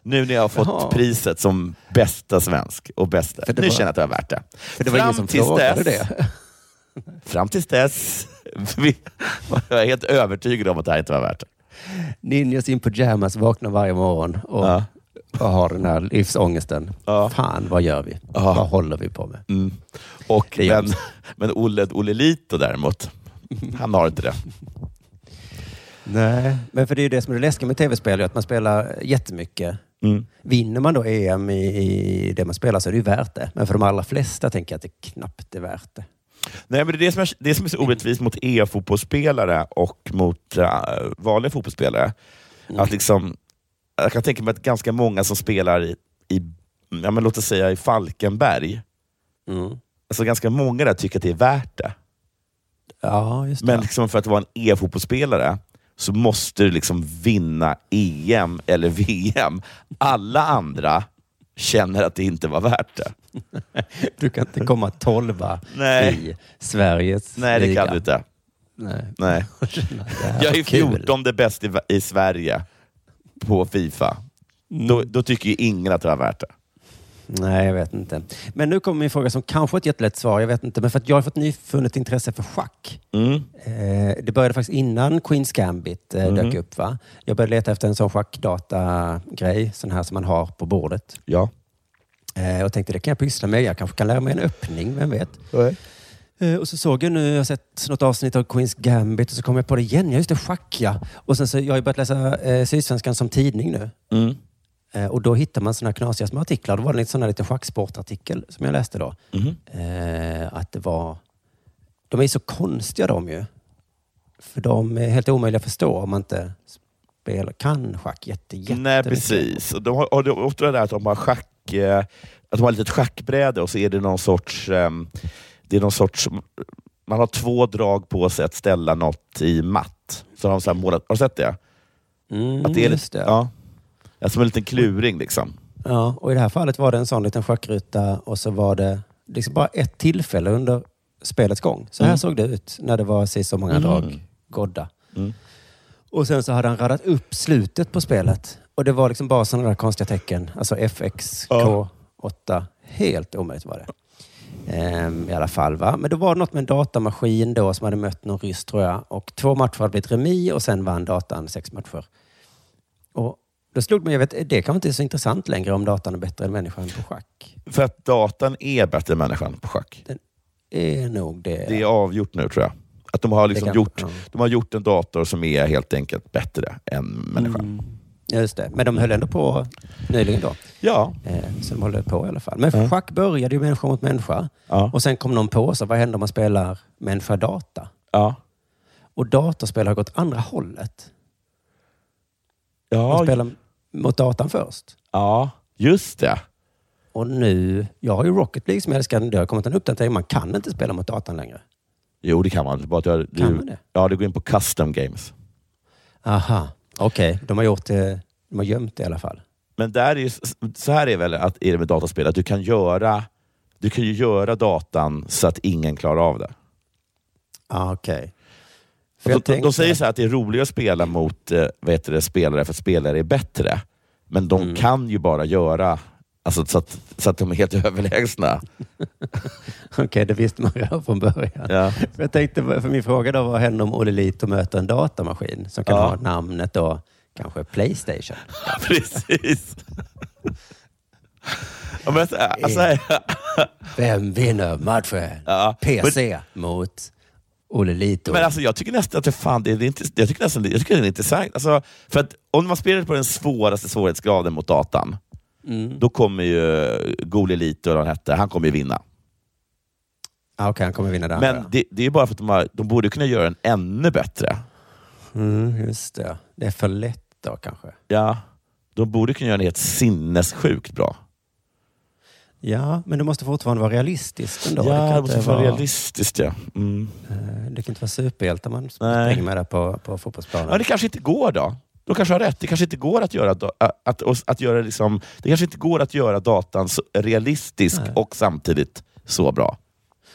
Nu när jag har fått Jaha. priset som bästa svensk och bästa. Det Nu var- känner jag att det var värt det. För det var ingen som frågade dess- det. Fram tills dess jag är helt övertygad om att det här inte var värt det. Ninjas in pyjamas vaknar varje morgon och, Ja. Och har den här livsångesten. Ja. Fan, vad gör vi? Ja. Vad håller vi på med? Mm. Och, men men Olle, Olle Lito däremot, han har inte det. Nej, men för det är ju det som är det läskiga med tv-spel, att man spelar jättemycket. Mm. Vinner man då EM i, i det man spelar så är det ju värt det. Men för de allra flesta tänker jag att det knappt är värt det. Nej, men det är det som är, det som är så orättvist mot e-fotbollsspelare och mot uh, vanliga fotbollsspelare. Att liksom, jag kan tänka mig att ganska många som spelar i, i ja, men låt oss säga i Falkenberg, Mm. alltså ganska många där tycker att det är värt det. Ja, just det. Men liksom för att vara en e-fotbollsspelare så måste du liksom vinna EM eller VM. Alla andra känner att det inte var värt det. Du kan inte komma tolva Nej. i Sveriges Nej, det liga. kan du inte. Nej. Nej. Jag är. 14 bäst i, i Sverige på Fifa. Då, då tycker ju ingen att det var värt det. Nej, jag vet inte. Men nu kommer min fråga som kanske är ett jättelätt svar. Jag vet inte. Men för att jag har fått nyfunnet intresse för schack. Mm. Eh, det började faktiskt innan Queens Gambit eh, Mhm. dök upp. Va? Jag började leta efter en sån schackdata-grej, sån här som man har på bordet. Ja. Eh, och tänkte det kan jag pyssla med. Jag kanske kan lära mig en öppning, vem vet? Eh, och så såg jag nu, jag har sett något avsnitt av Queens Gambit och så kom jag på det igen. Ja, just det, schack ja. Och sen så, jag har ju börjat läsa eh, Sydsvenskan som tidning nu. Mm. Eh, och då hittar man såna här knasiga små artiklar. Då var det en sån här liten schacksportartikel som jag läste då. Mhm. Eh, att det var... De är så konstiga de ju. För de är helt omöjliga att förstå om man inte spelar, kan schack jätte, Nej, jättemycket. precis. Och De har, och det, är det där att de har schack, eh, att de har ett litet schackbräde och så är det någon sorts... ehm, det är någon sorts man har två drag på sig att ställa något i matt. Så har de så målat, har du sett det? Mm, att det är lite, det. Ja, ja, som en liten kluring. Liksom. Ja, och i det här fallet var det en sån liten schackruta och så var det liksom bara ett tillfälle under spelets gång. Så här Mm. såg det ut när det var så många Mm. drag godda. Mm. Och sen så hade han radat upp slutet på spelet. Och det var liksom bara sådana där konstiga tecken. Alltså FX, Ja. K8. Helt omöjligt var det. Ehm, I alla fall. Va? Men det var något med en datamaskin då som hade mött någon ryss tror jag. Och två matcher hade blivit remi och sen vann datan sex matcher. Och då slog mig, jag vet, det kanske inte är så intressant längre om datan är bättre än människan på schack. För att datan är bättre än människan på schack. Är nog det. Det är avgjort nu tror jag. Att de har, liksom kan- gjort, ja. de har gjort en dator som är helt enkelt bättre än människan. Mm. Just det. Men de höll ändå på nyligen då. Ja. Eh, så de håller på i alla fall. Men Ja. schack började ju människa mot människa. Ja. Och sen kom någon på så vad händer om man spelar människa-data? Ja. Och datorspel har gått andra hållet. Ja. Man spelar mot datan först. ja, just det. Och nu, jag har ju Rocket League som jag älskar. Det har kommit en uppdatering. Man kan inte spela mot datan längre. Jo, det kan man. Bara att du, du, Kan man det? Ja, du går in på custom games. Aha, okej. De har gjort det, de har gömt det i alla fall. Men där är ju, så här är väl att är det med dataspel, att du kan göra du kan ju göra datan så att ingen klarar av det. Ah, okej. Och jag de, de, de tänkte säger så här att det är roligare att spela mot eh, vad heter det, spelare för att spelare är bättre. Men de Mm. kan ju bara göra alltså, så, att, så att de är helt överlägsna. Okej, det visste man redan från början. Ja. Jag tänkte, för min fråga då, vad händer om Olle Lito möter en datamaskin som kan Ja. ha namnet då, kanske Playstation? Precis. Men, så- alltså, Vem vinner matchen? Ja, PC mot Olle Lito. Men alltså, jag tycker nästan att det, fan, det är, inte, jag tycker nästan, jag tycker det är intressant. Alltså, för att om man spelar på den svåraste svårighetsgraden mot datan, Mm. då kommer ju Goli Lito, eller vad han hette, han kommer ju vinna. Ah, Okej, han kommer vinna där. Men det, det är bara för att de, har, de borde kunna göra den ännu bättre. Mm, just det. Det är för lätt då kanske. Ja, de borde kunna göra den helt sinnessjukt bra. Ja, men det måste fortfarande vara realistiskt ändå. Ja, det måste vara realistiskt ja. Mm. Eh, Det kan inte vara superhjältar man springer med där på, på fotbollsplanen. Ja, det kanske inte går då. De kanske har rätt. Det kanske inte går att göra, att, att, att göra, liksom, det kanske inte går att göra datan realistisk Nej. och samtidigt så bra.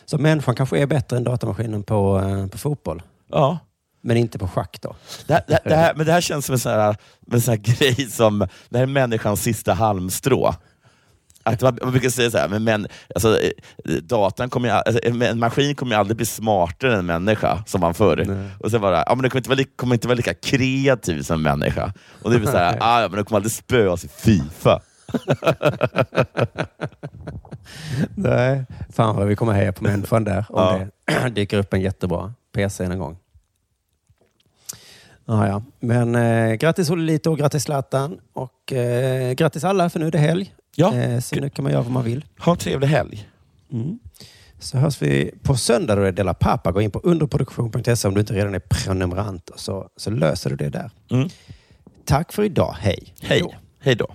Så människan kanske är bättre än datamaskinen på, eh, på fotboll? Ja. Men inte på schack då? Det, här- det, det här, men det här känns som en sån här, en sån grej som, det här är människans sista halmstrå. Att man, man brukar säga så här, men, men alltså, eh, datan kommer ju, al- alltså, en maskin kommer ju aldrig bli smartare än en människa, som man förr. Och sen bara, ja, men den kommer inte, vara, li- kommer inte vara lika kreativ som en människa. Och det blir så här, ah, ja, men den kommer aldrig spöa oss i Fifa. Nej, fan vad vi kommer heja på människan där. Om Ja. det dyker upp en jättebra PC en gång. Ja, ja. Men eh, grattis Olito och grattis Zlatan. Och eh, grattis alla, för nu är det helg. Ja. Eh, så nu kan man göra vad man vill. Ha en trevlig helg. Mm. Så hörs vi på söndag då det är Della Pappa. Gå in på underproduktion.se om du inte redan är prenumerant. och Så, så löser du det där. Mm. Tack för idag. Hej. Hej. Hej då.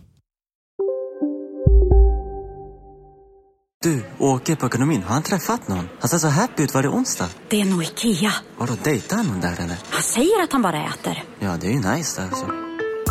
Du, åker på ekonomin. Har han träffat någon? Han ser så happy ut. Var det onsdag? Det är nog Ikea. Vadå, dejtar han någon där eller? Han säger att han bara äter. Ja, det är ju nice där alltså.